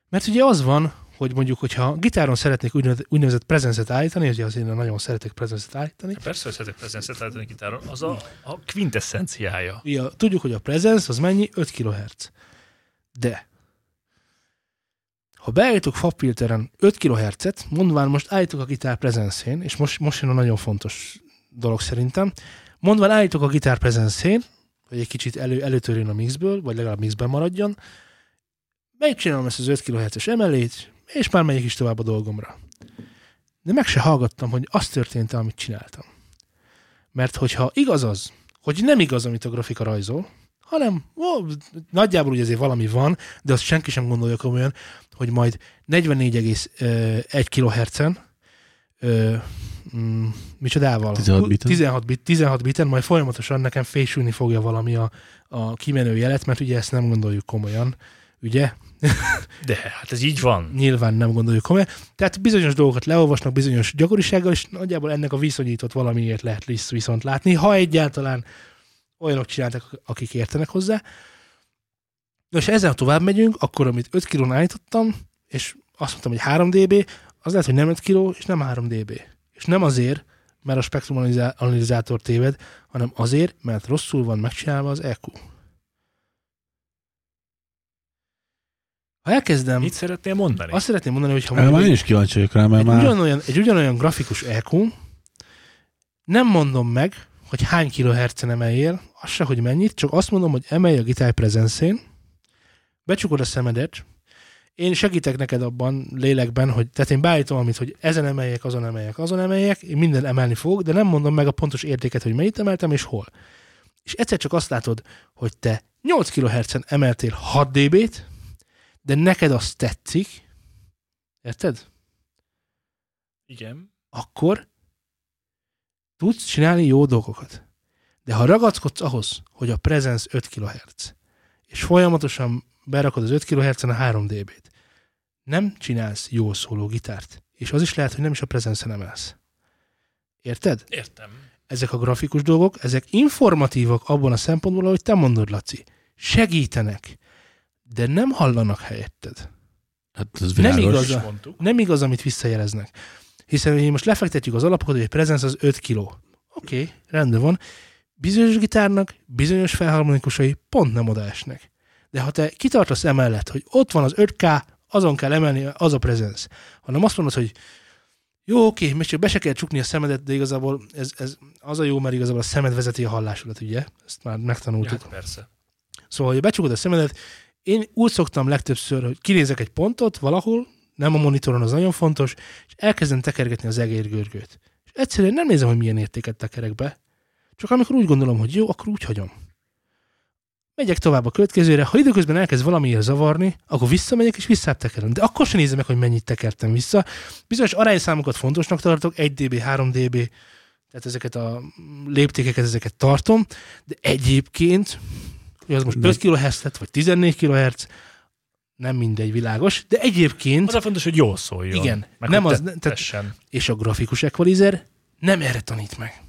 Mert ugye az van, hogy mondjuk, hogyha gitáron szeretnék úgynevezett, úgynevezett prezencet állítani, ugye azért én nagyon szeretek prezencet állítani, Persze, hogy szeretek prezencet állítani gitáron, az a, a quintessenciája. ugye, tudjuk, hogy a presence az mennyi? 5 kHz. De ha beállítok fabfilteren 5 kHz-et, mondván most állítok a gitár prezencén, és most, most jön a nagyon fontos dolog szerintem, mondván állítok a gitár prezencén, hogy egy kicsit elő, előtörjön a mixből, vagy legalább mixben maradjon, megcsinálom ezt az 5 kHz-es emelét, és már megyek is tovább a dolgomra. De meg se hallgattam, hogy az történt, amit csináltam. Mert hogyha igaz az, hogy nem igaz, amit a grafika rajzol, hanem ó, nagyjából ugye azért valami van, de azt senki sem gondolja komolyan, hogy majd 44,1 kHz-en mm, micsodával? 16 biten. 16, bit, 16 biten, majd folyamatosan nekem fésülni fogja valami a, a kimenő jelet, mert ugye ezt nem gondoljuk komolyan, ugye? De hát ez így van. Nyilván nem gondoljuk komolyan. Tehát bizonyos dolgokat leolvasnak bizonyos gyakorisággal, és nagyjából ennek a viszonyított valamiért lehet visz- viszont látni, ha egyáltalán olyanok csináltak, akik értenek hozzá. Nos, ezzel tovább megyünk, akkor amit 5 kilón állítottam, és azt mondtam, hogy 3 dB, az lehet, hogy nem 5 kiló, és nem 3 dB. És nem azért, mert a spektrum analizá- analizátor téved, hanem azért, mert rosszul van megcsinálva az EQ. Ha elkezdem, Mit szeretnél mondani? azt szeretném mondani, hogy ha Erre már mondjuk én is kíváncsi vagyok rá, mert egy, már ugyanolyan, egy ugyanolyan grafikus EQ, nem mondom meg, hogy hány kilohertzen emeljél, az se, hogy mennyit, csak azt mondom, hogy emelj a gitár prezenszén, becsukod a szemedet, én segítek neked abban lélekben, hogy tehát én beállítom, amit, hogy ezen emeljek, azon emeljek, azon emeljek, én minden emelni fogok, de nem mondom meg a pontos értéket, hogy mennyit emeltem és hol. És egyszer csak azt látod, hogy te 8 kHz-en emeltél 6 dB-t, de neked az tetszik, érted? Igen. akkor tudsz csinálni jó dolgokat. De ha ragaszkodsz ahhoz, hogy a presence 5 kHz, és folyamatosan berakod az 5 kHz-en a 3 dB-t, nem csinálsz jó szóló gitárt. És az is lehet, hogy nem is a presence-en emelsz. Érted? Értem. Ezek a grafikus dolgok, ezek informatívak abban a szempontból, ahogy te mondod, Laci. Segítenek, de nem hallanak helyetted. hát ez Nem igaz. A- nem igaz, amit visszajeleznek. Hiszen mi most lefektetjük az alapokat, hogy egy presence az 5 kg. Oké, okay, rendben van. Bizonyos gitárnak, bizonyos felharmonikusai pont nem odaesnek. De ha te kitartasz emellett, hogy ott van az 5K, azon kell emelni, az a presence. Hanem azt mondod, hogy jó, oké, még csak be se kell csukni a szemedet, de igazából ez, ez az a jó, mert igazából a szemed vezeti a hallásodat, ugye? Ezt már Ja, megtanultuk. hát persze. Szóval, hogy becsukod a szemedet, én úgy szoktam legtöbbször, hogy kinézek egy pontot valahol, nem a monitoron, az nagyon fontos, és elkezdem tekergetni az egérgörgőt. És egyszerűen nem nézem, hogy milyen értéket tekerek be, csak amikor úgy gondolom, hogy jó, akkor úgy hagyom. Megyek tovább a következőre, ha időközben elkezd valamiért zavarni, akkor visszamegyek és visszább tekerem. De akkor sem nézem meg, hogy mennyit tekertem vissza. Bizonyos arányszámokat fontosnak tartok, 1 dB, 3 dB, tehát ezeket a léptékeket, ezeket tartom, de egyébként, hogy az most Meg- 5 kHz lett, vagy 14 kHz, nem mindegy, világos, de egyébként, Az a fontos, hogy jól szóljon. Igen, Meg nem az- te- tehát- és a grafikus equalizer nem erre tanít meg,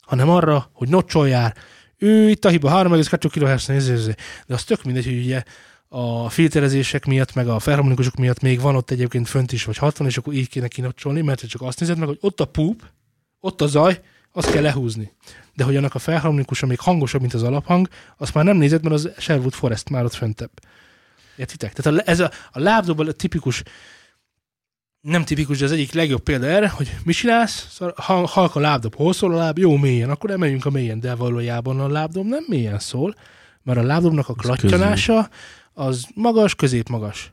hanem arra, hogy nocsoljál, ő itt a hiba 3,2 kHz, de az tök mindegy, hogy ugye a filterezések miatt, meg a felharmonikusok miatt még van ott egyébként fönt is, vagy 60, és akkor így kéne kinocsolni, mert csak azt nézed meg, hogy ott a poop, ott a zaj, azt kell lehúzni. De hogy annak a felharmonikusa még hangosabb, mint az alaphang, azt már nem nézed, mert az Sherwood Forest már ott föntebb. Értitek? Tehát a, ez a, a lábdobban a tipikus nem tipikus, de az egyik legjobb példa erre, hogy mit csinálsz, Szóval ha- halk a lábdob, hol szól a láb, jó mélyen, akkor emeljünk a mélyen, de valójában a lábdob nem mélyen szól, mert a lábdobnak a klattyanása az magas, középmagas.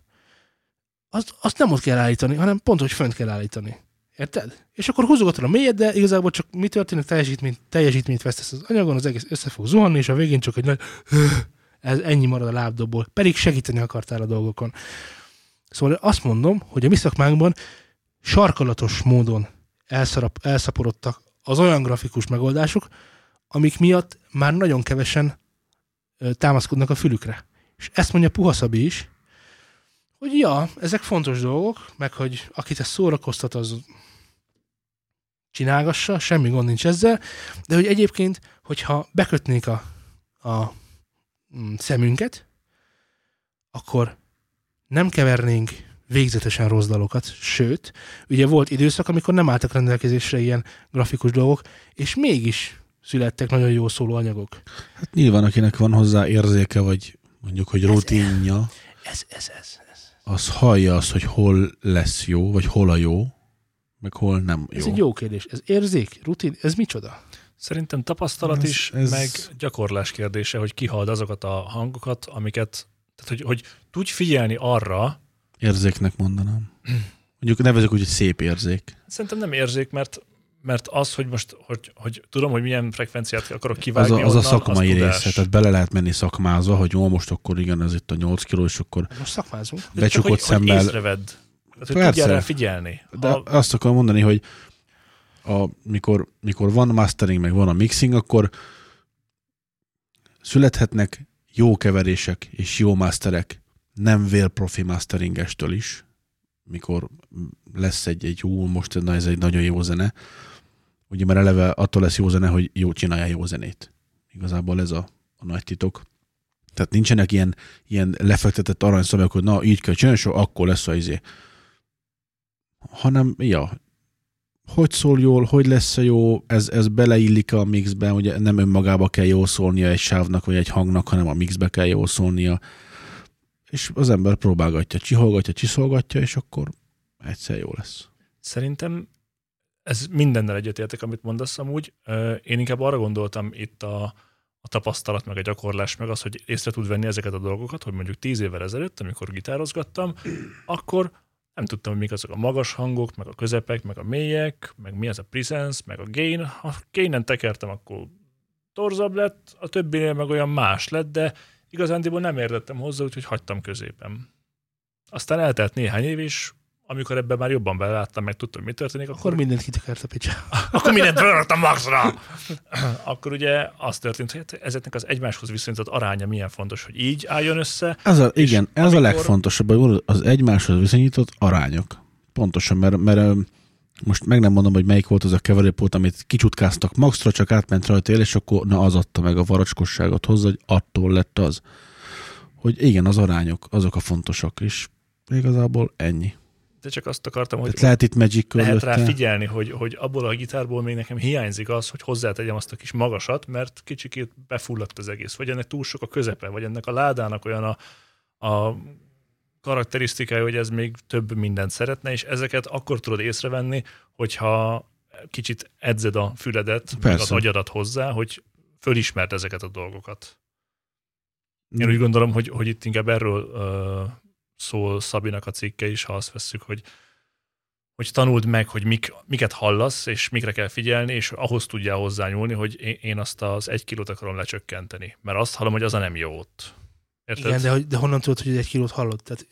Azt, azt nem ott kell állítani, hanem pont, hogy fönt kell állítani. Érted? És akkor húzogatod a mélyet, de igazából csak mi történik, teljesítményt, teljesítményt vesztesz az anyagon, az egész össze fog zuhanni, és a végén csak egy nagy ez ennyi marad a lábdobból. Pedig segíteni akartál a dolgokon. Szóval azt mondom, hogy a mi szakmánkban sarkalatos módon elszarap, elszaporodtak az olyan grafikus megoldások, amik miatt már nagyon kevesen támaszkodnak a fülükre. És ezt mondja Puha Szabi is, hogy ja, ezek fontos dolgok, meg hogy akit ez szórakoztat, az csinálgassa, semmi gond nincs ezzel, de hogy egyébként, hogyha bekötnék a, a mm, szemünket, akkor nem kevernénk végzetesen rossz dalokat, sőt, ugye volt időszak, amikor nem álltak rendelkezésre ilyen grafikus dolgok, és mégis születtek nagyon jó szóló anyagok. Hát nyilván, akinek van hozzá érzéke, vagy mondjuk, hogy rutinja, Ez, ez, ez, ez. az hallja azt, hogy hol lesz jó, vagy hol a jó, meg hol nem jó. Ez egy jó kérdés. Ez érzék, rutin, ez micsoda? Szerintem tapasztalat Ez- is, ez- meg gyakorlás kérdése, hogy kihald azokat a hangokat, amiket, tehát hogy, hogy tudj figyelni arra, Érzéknek mondanám. Mondjuk nevezük úgy, hogy szép érzék. szerintem nem érzék, mert, mert az, hogy most, hogy, hogy tudom, hogy milyen frekvenciát akarok Az kivágni a, az a onnan, szakmai tudás. része, tehát bele lehet menni szakmázva, hogy jó, most akkor igen, ez itt a 8 kiló, és akkor Most szakmázunk. De csak, becsukott hogy, szemmel. Hogy észrevedd. Tehát, hogy Persze. rá figyelni. De Ha, azt akarom mondani, hogy a, mikor, mikor van mastering, meg van a mixing, akkor születhetnek jó keverések és jó masterek, nem vél profi masteringestől is, mikor lesz egy, egy jó, most na, ez egy nagyon jó zene, ugye már eleve attól lesz jó zene, hogy jó csinálja jó zenét. Igazából ez a, a nagy titok. Tehát nincsenek ilyen, ilyen lefektetett aranyszabályok, hogy na, így kell csinálni, és akkor lesz a izé hanem, ja, hogy szól jól, hogy lesz jó, ez, ez beleillik a mixbe, ugye nem önmagába kell jól szólnia egy sávnak vagy egy hangnak, hanem a mixbe kell jól szólnia, és az ember próbálgatja, csiholgatja, csiszolgatja, és akkor egyszer jó lesz. Szerintem ez mindennel egyetértek, amit mondasz amúgy. Én inkább arra gondoltam itt a, a tapasztalat, meg a gyakorlás, meg az, hogy észre tud venni ezeket a dolgokat, hogy mondjuk tíz évvel ezelőtt, amikor gitározgattam, akkor nem tudtam, hogy mik azok a magas hangok, meg a közepek, meg a mélyek, meg mi az a presence, meg a gain. Ha gainen tekertem, akkor torzabb lett, a többinél meg olyan más lett, de igazándiból nem értettem hozzá, úgyhogy hagytam középen. Aztán eltelt néhány év is, amikor ebben már jobban beláttam, meg tudtam, mi történik, akkor, Akkor mindent kitekert a picsa. akkor mindent fölraktam maxra. akkor ugye az történt, hogy hát ezeknek az egymáshoz viszonyított aránya milyen fontos, hogy így álljon össze. Ez a, igen, ez amikor- a legfontosabb, hogy az egymáshoz viszonyított arányok. Pontosan, mert, mert most meg nem mondom, hogy melyik volt az a keverőpót, amit kicsutkáztak maxra, csak átment rajta él, és akkor na az adta meg a varacskosságot hozzá, hogy attól lett az. Hogy igen, az arányok, azok a fontosak, és igazából ennyi. De csak azt akartam, hogy Tehát lehet itt Magic lehet rá figyelni, hogy, hogy abból a gitárból még nekem hiányzik az, hogy hozzátegyem azt a kis magasat, mert kicsikét befulladt az egész. Vagy ennek túl sok a közepe, vagy ennek a ládának olyan a, a karakterisztikája, hogy ez még több mindent szeretne, és ezeket akkor tudod észrevenni, hogyha kicsit edzed a füledet, meg az Persze. agyadat hozzá, hogy fölismerd ezeket a dolgokat. Én úgy gondolom, hogy, hogy itt inkább erről ö, szól Szabinak a cikke is, ha azt vesszük, hogy hogy tanuld meg, hogy mik, miket hallasz, és mikre kell figyelni, és ahhoz tudjál hozzányúlni, hogy én, azt az egy kilót akarom lecsökkenteni. Mert azt hallom, hogy az a nem jó ott. Érted? Igen, de, de honnan tudod, hogy egy kilót hallod? Tehát,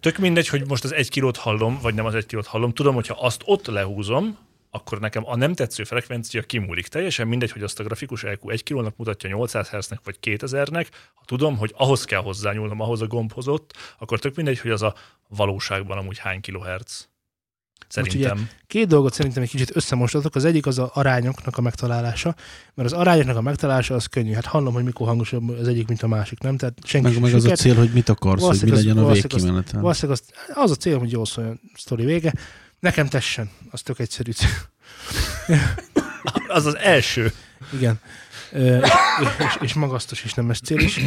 Tök mindegy, hogy most az egy kilót hallom, vagy nem az egy kilót hallom. Tudom, hogyha azt ott lehúzom, akkor nekem a nem tetsző frekvencia kimúlik. Teljesen mindegy, hogy azt a grafikus EQ 1 kilónak mutatja 800 Hz-nek vagy 2000-nek. Ha tudom, hogy ahhoz kell hozzányúlnom, ahhoz a gombhoz ott, akkor tök mindegy, hogy az a valóságban amúgy hány kilohertz. Szerintem. Két dolgot szerintem egy kicsit összemostatok. Az egyik az a arányoknak a megtalálása, mert az arányoknak a megtalálása az könnyű. Hát hallom, hogy mikor hangosabb az egyik, mint a másik, nem? Tehát senki Meg, meg az a cél, hogy mit akarsz, hogy mi Valószínűleg az- legyen a valószínűleg az- az, az a cél, hogy jól szóljon a sztori vége. Nekem tessen. Az tök egyszerű. Az az első. Igen. Ö, és, és, és magasztos is nem ez cél is.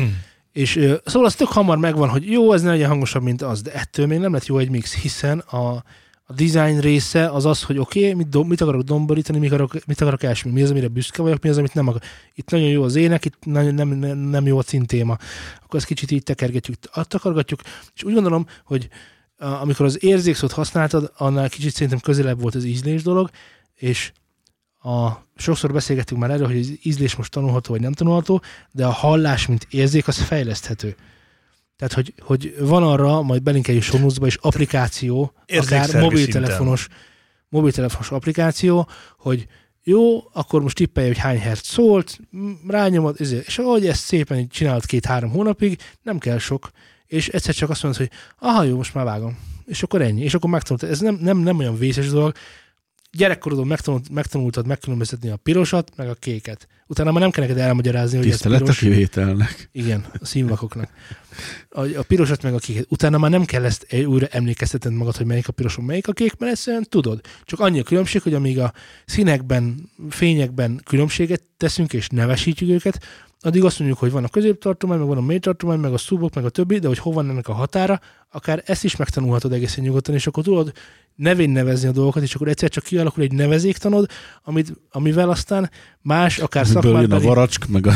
És ö, szóval az tök hamar megvan, hogy jó, ez ne legyen hangosabb, mint az, de ettől még nem lett jó egy mix, hiszen a, a design része az az, hogy oké, okay, mit, do, mit akarok domborítani, mit akarok, mit akarok elsmi, mi az, amire büszke vagyok, mi az, amit nem akarok. Itt nagyon jó az ének, itt nagyon nem, nem, nem jó a cintéma. Akkor ezt kicsit így tekergetjük, takargatjuk, és úgy gondolom, hogy amikor az érzékszót használtad, annál kicsit szerintem közelebb volt az ízlés dolog, és a, sokszor beszélgettünk már erről, hogy az ízlés most tanulható vagy nem tanulható, de a hallás, mint érzék, az fejleszthető. Tehát, hogy, hogy van arra, majd belinkeljük sonuzba is applikáció, akár mobiltelefonos, mobiltelefonos applikáció, hogy jó, akkor most tippelj, hogy hány hertz szólt, rányomod, és ahogy ezt szépen így csinálod két-három hónapig, nem kell sok, és egyszer csak azt mondod, hogy aha, jó, most már vágom. És akkor ennyi. És akkor megtanultad. Ez nem, nem, nem olyan vészes dolog. Gyerekkorodon megtanult, megtanultad megkülönböztetni a pirosat, meg a kéket. Utána már nem kell neked elmagyarázni, hogy ez Tisztelet a piros. kivételnek. Igen, a színvakoknak. A, a pirosat meg a kéket. Utána már nem kell ezt újra emlékeztetned magad, hogy melyik a piroson, melyik a kék, mert egyszerűen tudod. Csak annyi a különbség, hogy amíg a színekben, fényekben különbséget teszünk és nevesítjük őket, addig azt mondjuk, hogy van a középtartomány, meg van a mélytartomány, meg a szubok, meg a többi, de hogy hova van ennek a határa, akár ezt is megtanulhatod egészen nyugodtan, és akkor tudod nevén nevezni a dolgokat, és akkor egyszer csak kialakul egy nevezéktanod, amit, amivel aztán más, akár Miből jön a varacsk, meg a,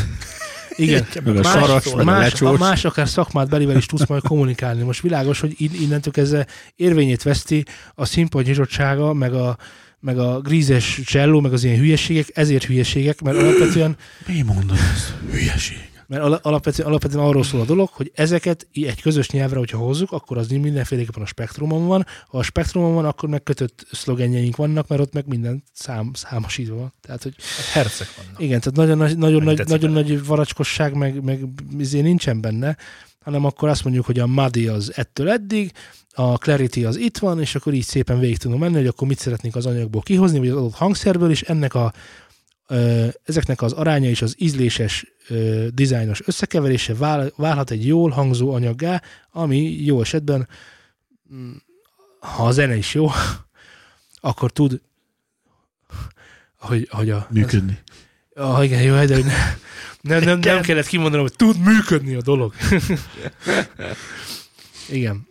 igen, meg a más, saracs, meg más, a más akár szakmát belivel is tudsz majd kommunikálni. Most világos, hogy in- innentől kezdve érvényét veszti a színpad nyitottsága, meg a, meg a grízes cselló, meg az ilyen hülyeségek, ezért hülyeségek, mert alapvetően Mi mondod ezt? Hülyeség. Mert ala- alapvetően, alapvetően arról szól a dolog, hogy ezeket egy közös nyelvre, hogyha hozzuk, akkor az mindenféleképpen a spektrumon van. Ha a spektrumon van, akkor meg kötött szlogenjeink vannak, mert ott meg minden szám, számosítva van. Tehát, hogy Hát herceg vannak. igen, tehát nagyon, nagy- nagyon, nagy, nagyon nagy varacskosság, meg, meg izé nincsen benne, hanem akkor azt mondjuk, hogy a Muddy az ettől eddig, a Clarity az itt van, és akkor így szépen végig tudunk menni, hogy akkor mit szeretnénk az anyagból kihozni, vagy az adott hangszerből, és ennek a, ezeknek az aránya és az ízléses, dizájnos összekeverése vál, válhat egy jól hangzó anyaggá, ami jó esetben, mm, ha a zene is jó, akkor tud, hogy, hogy a, Működni. Ah, igen, jó, de ne, nem, nem, nem kellett kimondanom, hogy tud működni a dolog. igen.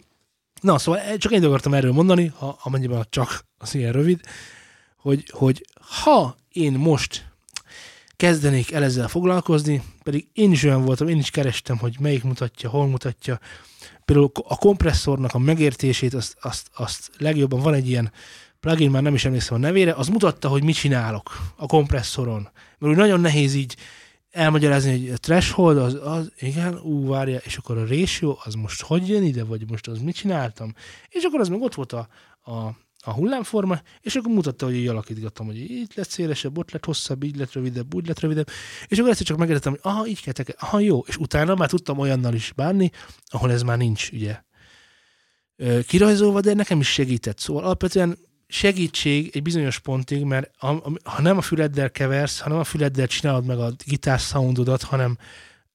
Na, szóval csak én akartam erről mondani, ha amennyiben csak az ilyen rövid, hogy, hogy ha én most kezdenék el ezzel foglalkozni, pedig én is olyan voltam, én is kerestem, hogy melyik mutatja, hol mutatja. Például a kompresszornak a megértését, azt, azt, azt legjobban van egy ilyen plugin, már nem is emlékszem a nevére, az mutatta, hogy mit csinálok a kompresszoron. Mert úgy nagyon nehéz így elmagyarázni, hogy a threshold az, az igen, ú, várja, és akkor a ratio, az most hogy jön ide, vagy most az mit csináltam? És akkor az meg ott volt a, a, a hullámforma, és akkor mutatta, hogy így alakítgattam, hogy itt lett szélesebb, ott lett hosszabb, így lett rövidebb, úgy lett rövidebb, és akkor egyszer csak megértettem, hogy aha, így kell teke, aha, jó, és utána már tudtam olyannal is bánni, ahol ez már nincs, ugye, kirajzolva, de nekem is segített. Szóval alapvetően segítség egy bizonyos pontig, mert ha nem a füleddel keversz, ha nem a füleddel csinálod meg a gitár soundodat, hanem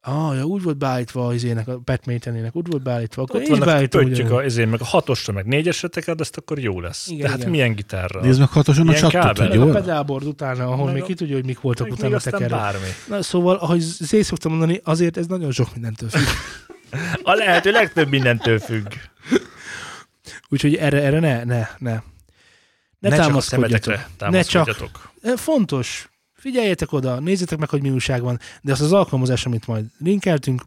ah, ja, úgy volt beállítva az ének, a Pat Metheny-nek, úgy volt beállítva, akkor Ott én vannak pöttyök, a, ezért meg a hatosra, meg négyesre tekered, ezt akkor jó lesz. Igen, Tehát igen. milyen gitárral? Nézd meg hatosan a kábel. hogy Meg a jó? pedálbord utána, ahol Meg még a- ki tudja, hogy mik voltak meg utána tekerve. bármi. Na, szóval, ahogy Zé szoktam mondani, azért ez nagyon sok mindentől függ. A lehető legtöbb mindentől függ. Úgyhogy erre, erre ne, ne, ne. Ne, Ne, csak a támaszkodjatok. Ne csak. támaszkodjatok. Fontos. Figyeljetek oda, nézzétek meg, hogy mi újság van, de azt az alkalmazás, amit majd linkeltünk,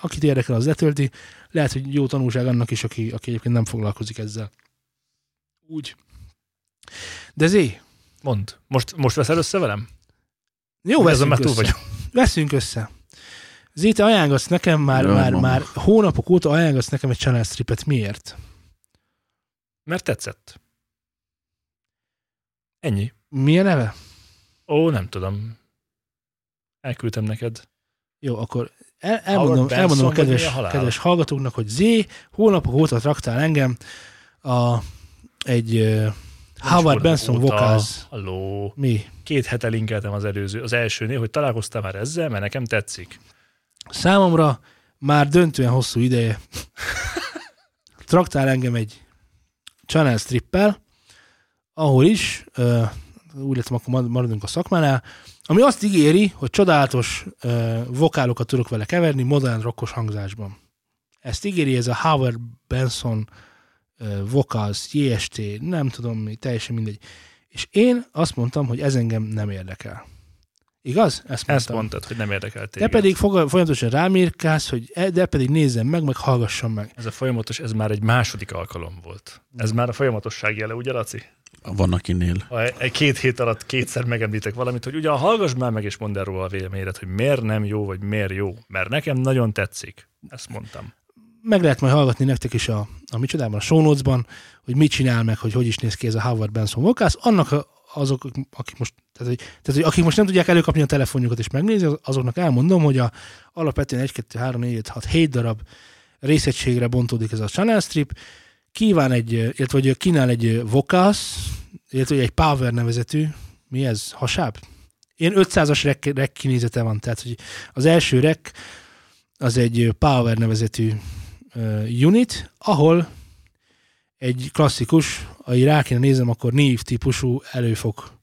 akit érdekel, az letölti. Lehet, hogy jó tanulság annak is, aki, aki egyébként nem foglalkozik ezzel. Úgy. De Zé, Mondd. Most, most veszel össze velem? jó, veszünk már túl össze. vagyok. Veszünk össze. Zé, te ajánlgatsz nekem már, Jaj, már, mama. már hónapok óta ajánlgatsz nekem egy channel stripet. Miért? Mert tetszett. Ennyi. Mi a neve? Ó, nem tudom. Elküldtem neked. Jó, akkor el, elmondom, Benson elmondom a kedves, a kedves hallgatóknak, hogy Zé hónapok óta traktál engem a, egy uh, Howard Benson. Vocals. Halló. Mi? Két hete linkeltem az előző, az elsőnél, hogy találkoztál már ezzel, mert nekem tetszik. Számomra már döntően hosszú ideje traktál engem egy channel strippel, ahol is, uh, úgy lettem, akkor mar- maradunk a szakmánál, ami azt ígéri, hogy csodálatos uh, vokálokat tudok vele keverni modern rockos hangzásban. Ezt ígéri ez a Howard Benson uh, Vocals, JST, nem tudom mi, teljesen mindegy. És én azt mondtam, hogy ez engem nem érdekel. Igaz? Ezt mondtam. Ezt mondtad, hogy nem érdekel téged. pedig foga- folyamatosan rámérkálsz, hogy e- de pedig nézzem meg, meg hallgassam meg. Ez a folyamatos, ez már egy második alkalom volt. Ez már a folyamatosság jele, ugye, Laci? Van akinél. Ha egy két hét alatt kétszer megemlítek valamit, hogy ugyan hallgass már meg, és mondd el róla a véleményedet, hogy miért nem jó, vagy miért jó. Mert nekem nagyon tetszik. Ezt mondtam. Meg lehet majd hallgatni nektek is a, a micsodában, a show notes-ban, hogy mit csinál meg, hogy hogy is néz ki ez a Howard Benson Vocals. Annak a- azok, akik most, tehát, hogy, tehát, hogy akik most nem tudják előkapni a telefonjukat és megnézni, az- azoknak elmondom, hogy a, alapvetően 1, 2, 3, 4, 5, 6, 7 darab részegységre bontódik ez a channel strip, kíván egy, illetve hogy kínál egy vocals, illetve egy power nevezetű, mi ez, hasáb? Ilyen 500-as rek, rek kinézete van, tehát hogy az első rek az egy power nevezetű uh, unit, ahol egy klasszikus, ha így rá kéne nézem, akkor név típusú előfok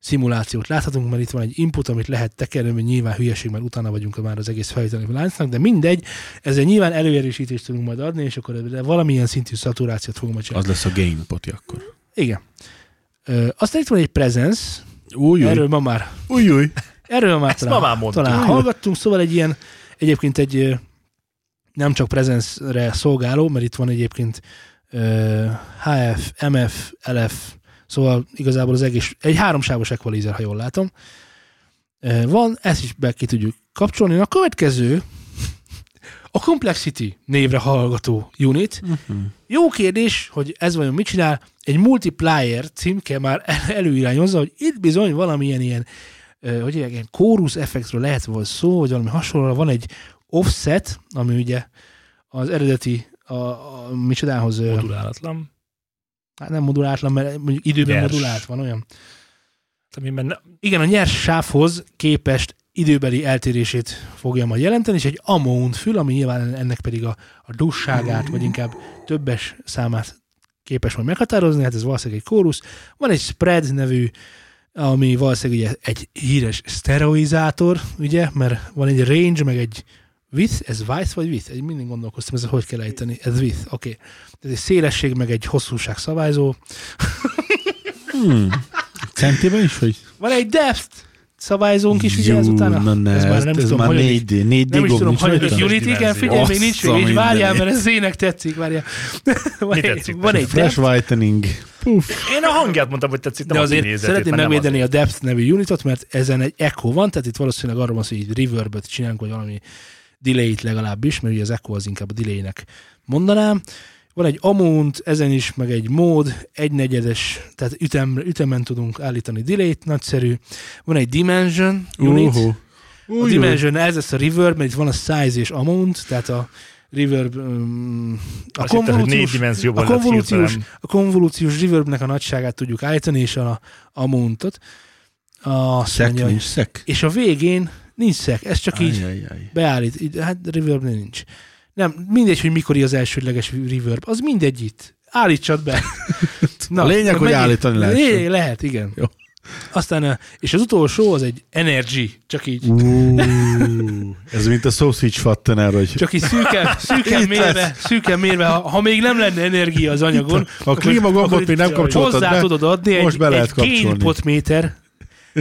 szimulációt láthatunk, mert itt van egy input, amit lehet tekerni, hogy nyilván hülyeség, mert utána vagyunk már az egész felvételi láncnak, de mindegy, ezzel nyilván előerősítést tudunk majd adni, és akkor valamilyen szintű szaturációt fogunk majd csinálni. Az lesz a gain poti akkor. Igen. Ö, aztán itt van egy presence, Új, erről ma már új, új. Erről már Ezt talán, ma már mondtuk. talán hallgattunk, szóval egy ilyen, egyébként egy nem csak presence-re szolgáló, mert itt van egyébként HF, MF, LF Szóval igazából az egész, egy háromsávos equalizer, ha jól látom. Van, ezt is be ki tudjuk kapcsolni. A következő, a Complexity névre hallgató unit. Uh-huh. Jó kérdés, hogy ez vajon mit csinál. Egy multiplier címke már el- előirányozza, hogy itt bizony valamilyen ilyen, hogy ilyen, chorus effektről lehet volt szó, vagy valami hasonló. Van egy offset, ami ugye az eredeti a, a micsodához, Modulálatlan. Hát nem modulátlan, mert mondjuk időben Nyers. modulált van olyan. Amiben ne, Igen, a nyers sávhoz képest időbeli eltérését fogja majd jelenteni, és egy amount fül, ami nyilván ennek pedig a, a dusságát, vagy inkább többes számát képes majd meghatározni, hát ez valószínűleg egy kórusz. Van egy spread nevű, ami valószínűleg ugye egy híres szteroizátor, ugye, mert van egy range, meg egy width, ez width vagy width? Egy mindig gondolkoztam, ez hogy kell ejteni. Ez width, oké. Okay. Ez egy szélesség, meg egy hosszúság szabályzó. Hmm. Centiben is, hogy? Van egy depth szabályzónk is, ugye utána. na ne, ez ez, már nem ez tudom, már hanyadik- 4D, 4D Nem is tudom, hogy rajta? Unity, igen, figyelj, még nincs végig, és várjál, mert ez zének tetszik, várjál. Van Mi egy, tetszik van egy Fresh whitening. Puff. Én a hangját mondtam, hogy tetszik, nem de azért kinézetét, szeretném megvédeni a Depth nevű unitot, mert ezen egy echo van, tehát itt valószínűleg arról van szó, hogy egy reverbet csinálunk, vagy valami delay-t legalábbis, mert ugye az echo az inkább a delay-nek mondanám. Van egy amount, ezen is, meg egy mód, egynegyedes, tehát ütem, ütemen tudunk állítani delay-t, nagyszerű. Van egy dimension unit, Uhu. a Dimension, ez lesz a reverb, mert itt van a size és amount, tehát a reverb, um, a Azt konvolúciós, a konvolúciós, a konvolúciós reverbnek a nagyságát tudjuk állítani, és a amountot. Azt Szek mondja, szek. és a végén nincs szek, ez csak így Ajajaj. beállít, így- hát reverb nincs. Nem, mindegy, hogy mikor az elsődleges reverb, az mindegy itt. Állítsad be. A lényeg, hogy állítani lehessen. Lé- lehet, igen. Jó. Aztán, és az utolsó az egy energy, csak így Uh, ez mint a sausage fattener, hogy Csak így szűken, szűken mérve, szűken mérve ha, ha, még nem lenne energia az anyagon, a klímagombot itt még nem kapcsoltad hozzá be, tudod adni most egy, be lehet egy kapcsolni.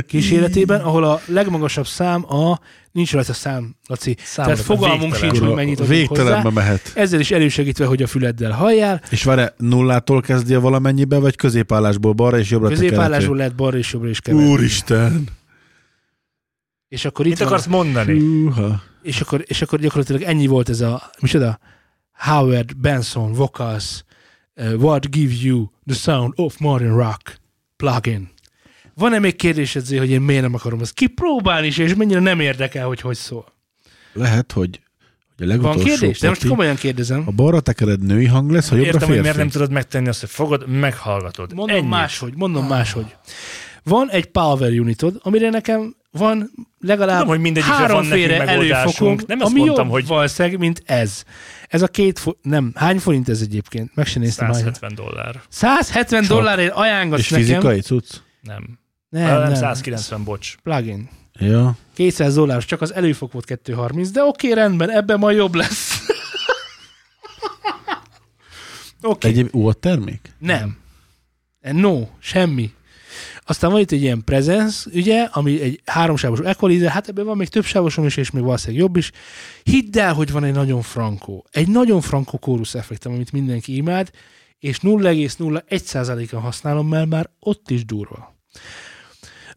Kíséretében, ahol a legmagasabb szám a, nincs rajta szám, Laci, Számomra tehát fogalmunk végtelen. sincs, hogy mennyit adunk hozzá. végtelenbe mehet. Ezzel is elősegítve, hogy a füleddel halljál, És várj, nullától kezdje valamennyibe, vagy középállásból balra és jobbra középállásból lehet balra és jobbra is keverni. Úristen! És akkor itt Mit van, akarsz mondani? Húha. és akkor, és akkor gyakorlatilag ennyi volt ez a, micsoda? Howard Benson Vocals uh, What gives you the sound of modern rock plugin. Van-e még kérdésed, Zé, hogy én miért nem akarom ezt kipróbálni is, és mennyire nem érdekel, hogy hogy szól? Lehet, hogy, a Van legutolsó kérdés? De most komolyan kérdezem. ha balra tekered női hang lesz, ha jobbra Értem, hogy miért nem tudod megtenni azt, hogy fogod, meghallgatod. Mondom Ennyit. máshogy, mondom máshogy. Van egy power unitod, amire nekem van legalább Tudom, hogy mindegyikre van háromféle előfokom, megoldásunk. Nem ami mondtam, jobb hogy- valószínűleg, mint ez. Ez a két, fo- nem, hány forint ez egyébként? Meg sem néztem. hány. 170 dollár. 170 Csak. dollárért ajánlgatsz És nekem. fizikai cucc? Nem. Nem, Nem, nem. 190, bocs. Plugin. Ja. 200 dolláros, csak az előfok volt 230, de oké, rendben, ebben majd jobb lesz. oké, Egy a termék? nem. No, semmi. Aztán van itt egy ilyen presence, ugye, ami egy háromsávos equalizer, hát ebben van még több sávosom is, és még valószínűleg jobb is. Hidd el, hogy van egy nagyon frankó, egy nagyon frankó kórusz effektem, amit mindenki imád, és 0,01%-a használom, mert már ott is durva.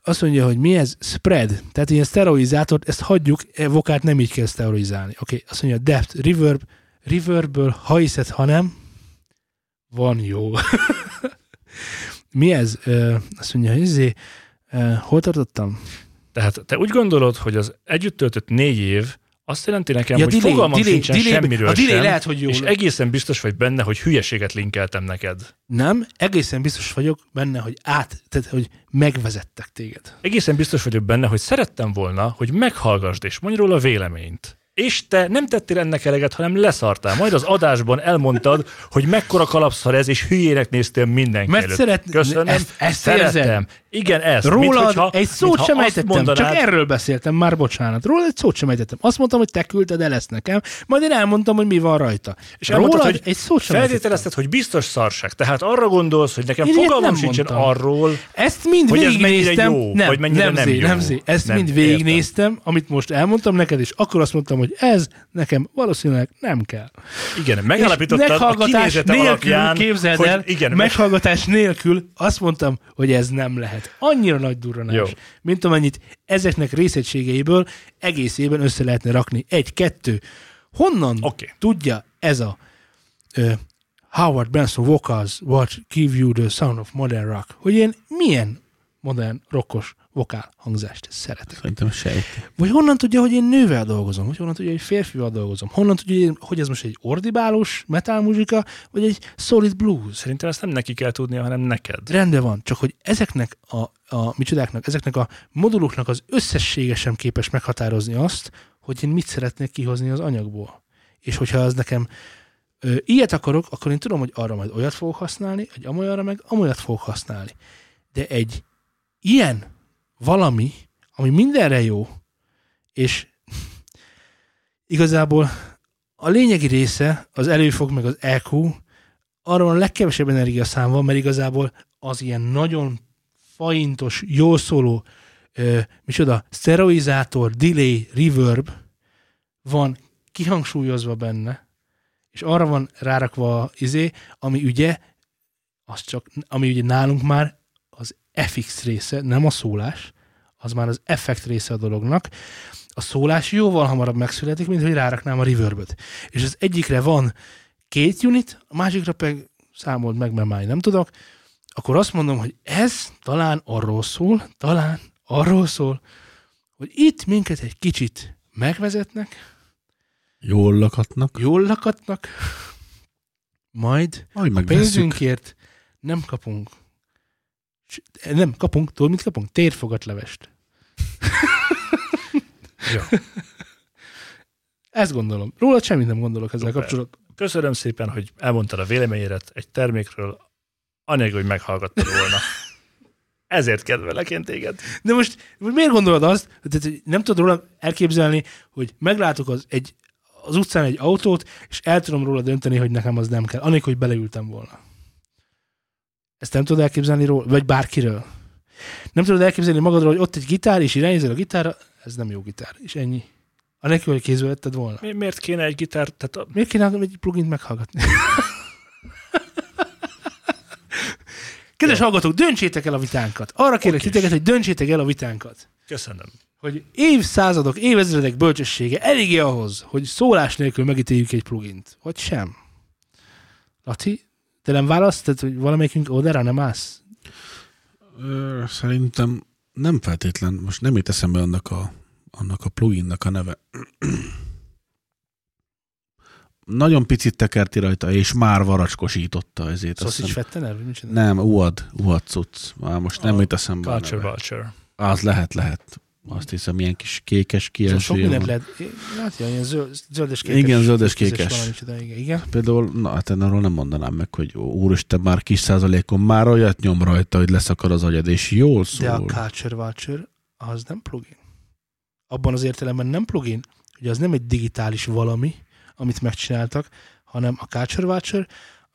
Azt mondja, hogy mi ez? Spread. Tehát ilyen szteroizátor, ezt hagyjuk, e vokát nem így kell szteroizálni. Oké, okay. azt mondja, depth, reverb, reverből, ha hiszed, ha nem, van jó. mi ez? Azt mondja, hogy izé, hol tartottam? Tehát te úgy gondolod, hogy az együtt töltött négy év azt jelenti nekem, Ja, hogy delay, fogalmam delay, sincsen delay- semmiről a delay sem, lehet, hogy jó és egészen biztos vagy benne, hogy hülyeséget linkeltem neked. Nem, egészen biztos vagyok benne, hogy át, tehát, hogy megvezettek téged. Egészen biztos vagyok benne, hogy szerettem volna, hogy meghallgassd és mondj róla véleményt. És te nem tettél ennek eleget, hanem leszartál. Majd az adásban elmondtad, hogy mekkora kalapszar ez, és hülyének néztél mindenki Mert előtt. szeret- Köszönöm, ezt- ezt szeretem. Igen, ezt. Rólad Mint hogyha- egy szót sem ejtettem, mondanád, csak erről beszéltem, már bocsánat. Rólad egy szót sem ejtettem. Azt mondtam, hogy te küldted el ezt nekem, majd én elmondtam, hogy mi van rajta. És elmondtad, Rólad hogy egy szót sem. Feltételezted, hogy biztos szarság. Tehát arra gondolsz, hogy nekem Én fogalmam sincsen mondtam. arról, Ezt mind Hogy ez mennyire jó, nem, vagy mennyire nem, nem zé, jó. nem zé. Ezt Nem, mind végignéztem, amit most elmondtam neked, és akkor azt mondtam, hogy ez nekem valószínűleg nem kell. Igen, megállapítottad a meghallgatás kinézete nélkül, alapján, képzeld hogy el, igen, meg, meghallgatás nélkül azt mondtam, hogy ez nem lehet. Annyira nagy durranás, Jó. mint amennyit ezeknek részegységeiből egész évben össze lehetne rakni. Egy, kettő. Honnan Oké. tudja ez a ö, Howard Benson Vocals What Give You the Sound of Modern Rock, hogy én milyen modern rockos vokál hangzást szeretek. Szerintem sejt. Vagy honnan tudja, hogy én nővel dolgozom? Vagy honnan tudja, hogy egy férfival dolgozom? Honnan tudja, hogy én- hogy ez most egy ordibálós metal muzsika, vagy egy solid blues? Szerintem ezt nem neki kell tudnia, hanem neked. Rendben van, csak hogy ezeknek a, a micsodáknak, ezeknek a moduloknak az összessége sem képes meghatározni azt, hogy én mit szeretnék kihozni az anyagból. És hogyha az nekem ö, ilyet akarok, akkor én tudom, hogy arra majd olyat fogok használni, egy amolyanra meg amolyat fogok használni. De egy ilyen valami, ami mindenre jó, és igazából a lényegi része, az előfog meg az EQ, arra van a legkevesebb energiaszám van, mert igazából az ilyen nagyon faintos, jól szóló, ö, micsoda, szteroizátor, delay, reverb van kihangsúlyozva benne, és arra van rárakva a izé, ami ugye, az csak, ami ugye nálunk már FX része, nem a szólás, az már az effekt része a dolognak. A szólás jóval hamarabb megszületik, mint hogy ráraknám a reverböt. És az egyikre van két unit, a másikra pedig számold meg, mert már nem tudok, akkor azt mondom, hogy ez talán arról szól, talán arról szól, hogy itt minket egy kicsit megvezetnek, Jól lakatnak. jól lakatnak, majd Majd a pénzünkért nem kapunk nem kapunk, tudod mit kapunk? Térfogatlevest. Jó. Ezt gondolom. Róla semmit nem gondolok ezzel kapcsolatban. Köszönöm szépen, hogy elmondtad a véleményedet egy termékről, anélkül, hogy meghallgattad volna. Ezért kedvelek én téged. De most, most miért gondolod azt, hogy nem tudod róla elképzelni, hogy meglátok az, egy, az utcán egy autót, és el tudom róla dönteni, hogy nekem az nem kell, anélkül, hogy beleültem volna. Ezt nem tudod elképzelni róla, vagy bárkiről. Nem tudod elképzelni magadról, hogy ott egy gitár, és irányízel a gitárra, ez nem jó gitár, és ennyi. Anélkül, hogy kézbe vetted volna. Mi- Miért kéne egy gitár? Tehát a, Miért kéne egy plugint meghallgatni? Kedves hallgatók, döntsétek el a vitánkat. Arra kérlek Okés. titeket, hogy döntsétek el a vitánkat. köszönöm. Hogy évszázadok, évezredek bölcsessége eléggé ahhoz, hogy szólás nélkül megítéljük egy plugint. Vagy sem. Laci, te nem válasz? Tehát, hogy valamelyikünk oldalra nem állsz? Ö, Szerintem nem feltétlen, most nem jut eszembe annak a, annak a pluginnak a neve. Nagyon picit tekerti rajta, és már varacskosította ezért. Sausage. Fettener? Nem, uad, uad cucc. Már most nem A jut eszembe Culture. Vulture. Az lehet, lehet. Azt hiszem, ilyen kis kékes Szóval sok kijelzője mindent lehet. Látja, ilyen zöld, zöldes kékes. Igen, zöldes kékes igen, igen. Például, na hát én arról nem mondanám meg, hogy úristen, már kis százalékon már olyat nyom rajta, hogy leszakad az agyad, és jól szól. De a Culture Vulture az nem plugin. Abban az értelemben nem plugin, hogy az nem egy digitális valami, amit megcsináltak, hanem a Culture Vulture,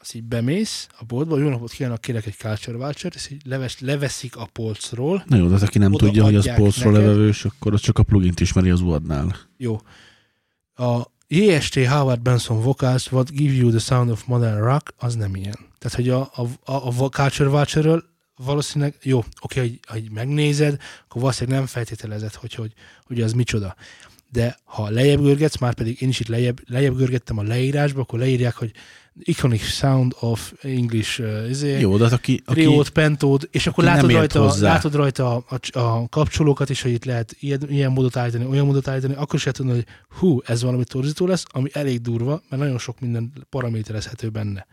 az így bemész a boltba, jó napot kívánok, kérek egy Culture Vulture, ezt így leves, leveszik a polcról, Na jó, de hát aki nem tudja, hogy az polcról neked. levevős, akkor az csak a plugint ismeri az uadnál. jó. A JST Howard Benson Vocals, What Give You the Sound of Modern Rock, az nem ilyen. Tehát, hogy a, a, a, a Culture Vulture-ről valószínűleg, jó, oké, hogy, hogy megnézed, akkor valószínűleg nem feltételezed, hogy, hogy, hogy az micsoda. De ha lejjebb görgetsz, már pedig én is itt lejjebb, lejjebb görgettem a leírásba, akkor leírják, hogy Iconic Sound of English uh, izé, Jó, de hát aki, aki Triót, pentót, és akkor látod rajta, hozzá. látod rajta a, a, kapcsolókat is, hogy itt lehet ilyen, ilyen módot állítani, olyan módot állítani, akkor is lehet tudni, hogy hú, ez valami torzító lesz, ami elég durva, mert nagyon sok minden paraméterezhető benne.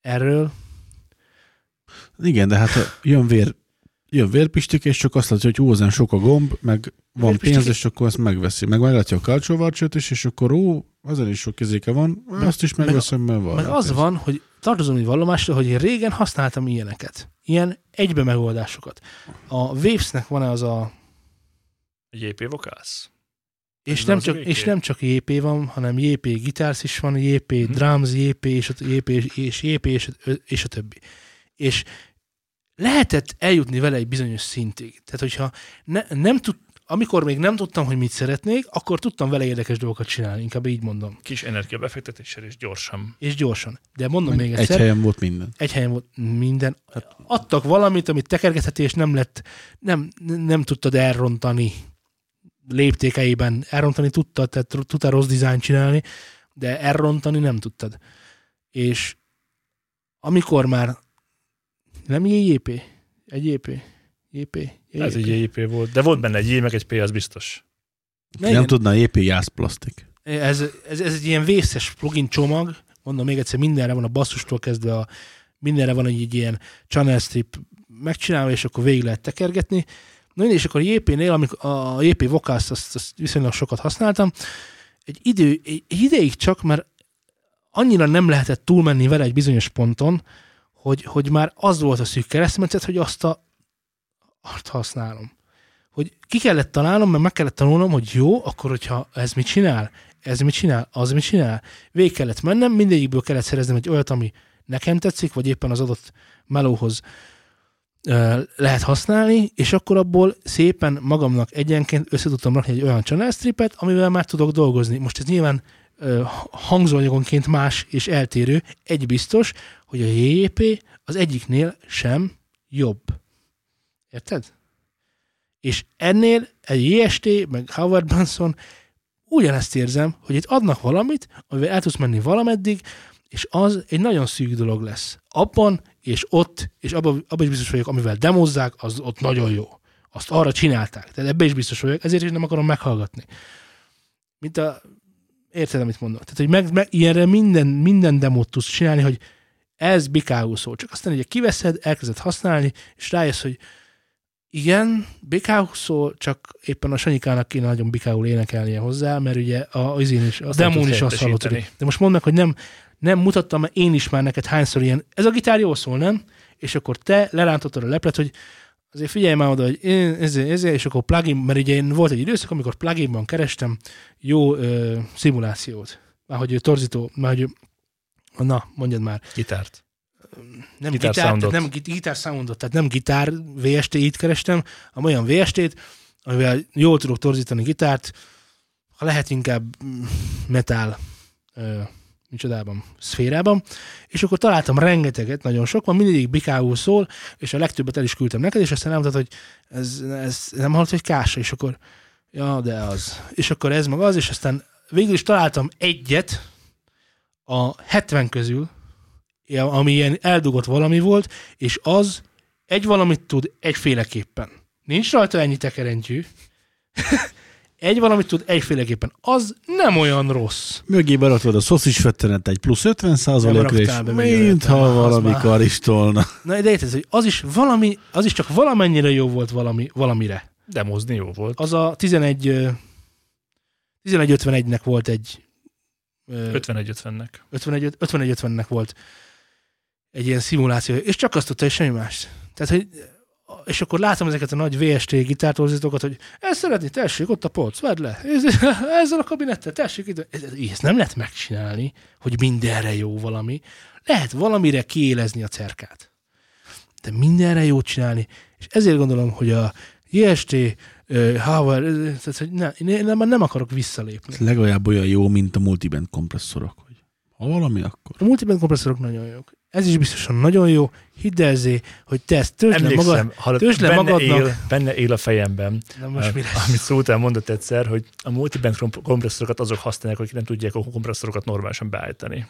Erről igen, de hát jön vér, jön vérpistik, és csak azt látja, hogy hú, ezen sok a gomb, meg van Vérpistik- pénz, és akkor ezt megveszi. Meg meglátja a kalcsóvarcsot is, és akkor ó, azon is sok kezéke van, Meg- azt is meg- megveszem, mert van. meg az pénz. van, hogy tartozom egy vallomásra, hogy én régen használtam ilyeneket. Ilyen egybe megoldásokat. A Wavesnek van az a JP Vocals. És nem, csak, és nem csak JP van, hanem JP Guitars is van, JP Mhm. Drums, JP és, a, JP és, és JP és, és a többi. És lehetett eljutni vele egy bizonyos szintig. Tehát, hogyha ne, nem tud, amikor még nem tudtam, hogy mit szeretnék, akkor tudtam vele érdekes dolgokat csinálni, inkább így mondom. Kis energiabefektetéssel és gyorsan. És gyorsan. De mondom még Egy egyszer, helyen volt minden. egy helyen volt minden. Adtak valamit, amit tekergetheti, és nem lett, nem, nem tudtad elrontani léptékeiben. Elrontani tudtad, tehát tudtál rossz dizájn csinálni, de elrontani nem tudtad. És amikor már nem JJP? Egy JP? JP? Ez egy JP volt. De volt benne egy J, meg egy P, az biztos. Ne, Nem igen. tudna JP jászplasztik. Ez, ez, ez egy ilyen vészes plugin csomag, mondom még egyszer, mindenre van a basszustól kezdve, a, mindenre van egy, egy ilyen channel strip megcsinálva, és akkor végig lehet tekergetni. Na és akkor a JP-nél, amikor a JP Vocals, azt, azt viszonylag sokat használtam, egy, idő, egy ideig csak, mert annyira nem lehetett túlmenni vele egy bizonyos ponton, hogy, hogy már az volt a szűk keresztmetszet, hogy azt a azt használom. Hogy ki kellett találnom, mert meg kellett tanulnom, hogy jó, akkor hogyha ez mit csinál, ez mit csinál, az mit csinál. Végig kellett mennem, mindegyikből kellett szereznem egy olyat, ami nekem tetszik, vagy éppen az adott melóhoz lehet használni, és akkor abból szépen magamnak egyenként össze tudtam rakni egy olyan channel stripet, amivel már tudok dolgozni. Most ez nyilván hangzóanyagonként más és eltérő. Egy biztos, hogy a JJP az egyiknél sem jobb. Érted? És ennél egy JST, meg Howard Benson ugyanezt érzem, hogy itt adnak valamit, amivel el tudsz menni valameddig, és az egy nagyon szűk dolog lesz. Abban és ott, és abban, abban is biztos vagyok, amivel demozzák, az ott nagyon jó. Azt arra csinálták. Tehát ebben is biztos vagyok, ezért is nem akarom meghallgatni. Mint a... Érted, amit mondok? Tehát, hogy meg, meg, ilyenre minden, minden demót tudsz csinálni, hogy ez bikául szól. Csak aztán ugye kiveszed, elkezded használni, és rájössz, hogy igen, bikául szól, csak éppen a Sanyikának kéne nagyon bikául énekelnie hozzá, mert ugye a, az én is, a demón is azt hallott. De most mondd meg, hogy nem, nem mutattam mert én is már neked hányszor ilyen, ez a gitár jól szól, nem? És akkor te lerántottad a leplet, hogy azért figyelj már oda, hogy én ezért, ezért, és akkor plugin, mert ugye én volt egy időszak, amikor pluginban kerestem jó ö, szimulációt. Már hogy torzító, már hogy na, mondjad már. Gitárt. Nem Gitár gitár, tehát soundot. nem git- gitár soundot, tehát nem gitár VST-t kerestem, hanem olyan VST-t, amivel jól tudok torzítani gitárt, ha lehet inkább metal ö, micsodában, szférában, és akkor találtam rengeteget, nagyon sok van, mindegyik bikául szól, és a legtöbbet el is küldtem neked, és aztán elmondtad, hogy ez, ez nem hallott, hogy kása, és akkor ja, de az. És akkor ez meg az, és aztán végül is találtam egyet a 70 közül, ami ilyen eldugott valami volt, és az egy valamit tud egyféleképpen. Nincs rajta ennyi tekerentyű. egy valamit tud egyféleképpen. Az nem olyan rossz. Mögé berakod a szoszis fettenet egy plusz 50 százalékra, és mintha valami karistolna. Na, de érted, hogy az is valami, az is csak valamennyire jó volt valami, valamire. Demozni jó volt. Az a 11 ö, 1151-nek volt egy ö, 51-50-nek. 51 51-50-nek volt egy ilyen szimuláció, és csak azt tudta, és semmi más. Tehát, hogy és akkor látom ezeket a nagy VST gitártorzítókat, hogy ezt szeretni, tessék, ott a polc, vedd le, Ez- ezzel a kabinettel, tessék, itt. Ez- ez- ezt nem lehet megcsinálni, hogy mindenre jó valami. Lehet valamire kiélezni a cerkát. De mindenre jót csinálni, és ezért gondolom, hogy a JST, Howard, tehát, hogy ne, én nem, nem akarok visszalépni. Ez legalább olyan jó, mint a multiband kompresszorok. Hogy ha valami, akkor. A multiband kompresszorok nagyon jók. Ez is biztosan nagyon jó. Hidd el, Zé, hogy te ezt töltsd le magad. Töltsd le benne, magadnak. él, benne él a fejemben, Na most mi lesz? amit Szótál mondott egyszer, hogy a multiband komp- kompresszorokat azok használják, akik nem tudják a kompresszorokat normálisan beállítani.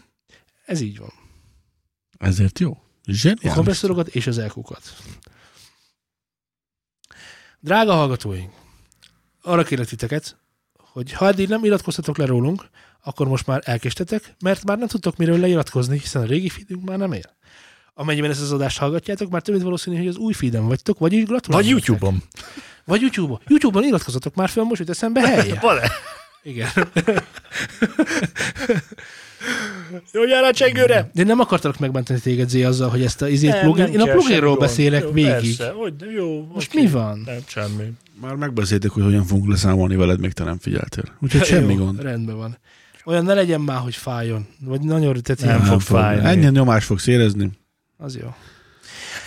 Ez így van. Ezért jó. A Zseniális. kompresszorokat és az elkukat. Drága hallgatóink, arra kérlek titeket, hogy ha eddig nem iratkoztatok le rólunk, akkor most már elkéstetek, mert már nem tudtok miről leiratkozni, hiszen a régi feedünk már nem él. Amennyiben ezt az adást hallgatjátok, már több mint valószínű, hogy az új feeden vagytok, vagy így gratulálok. Vagy YouTube-on. Vagy YouTube-on. YouTube-on iratkozzatok már fel, most jut eszembe helye. Van-e? Igen. Jó, jár a csengőre! De nem akartalak megbántani téged, Zé, azzal, hogy ezt a izét Nem, plugin... nem Én a pluginról beszélek jó, végig. Persze, hogy, jó, Most oké. mi van? Nem, semmi. Már megbeszéltük, hogy hogyan fogunk leszámolni veled, még te nem figyeltél. Úgyhogy semmi Jó, gond. Rendben van. Olyan ne legyen már, hogy fájjon. Vagy nagyon tehát Nem ilyen- fog fájni. Ennyi nyomás fogsz érezni. Az jó.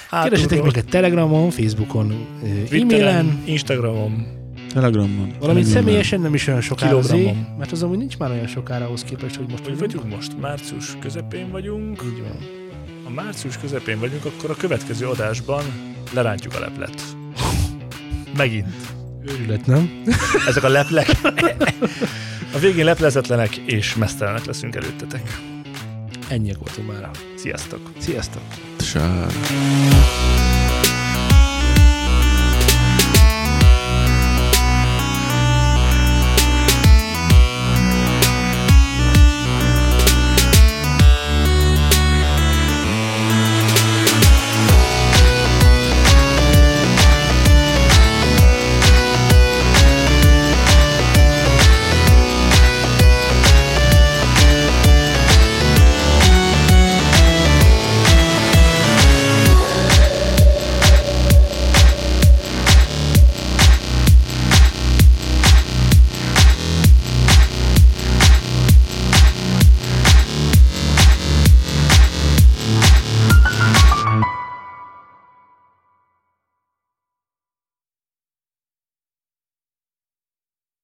Hát, Keresetek minket Telegramon, Facebookon, ö, e-mailen, Instagramon. Telegramon. Valamint személyesen nem is olyan sokára zé, Kilogramon. mert az amúgy nincs már olyan sokára ahhoz képest, hogy most Hogy vagyunk most? Március közepén vagyunk. Így van. Ha március közepén vagyunk, akkor a következő adásban lerántjuk a leplet. Megint. Őrület, nem? Ezek a leplek a végén leplezetlenek és mesztelenek leszünk előttetek. Ennyiek voltunk már. Sziasztok! Sziasztok! Sár.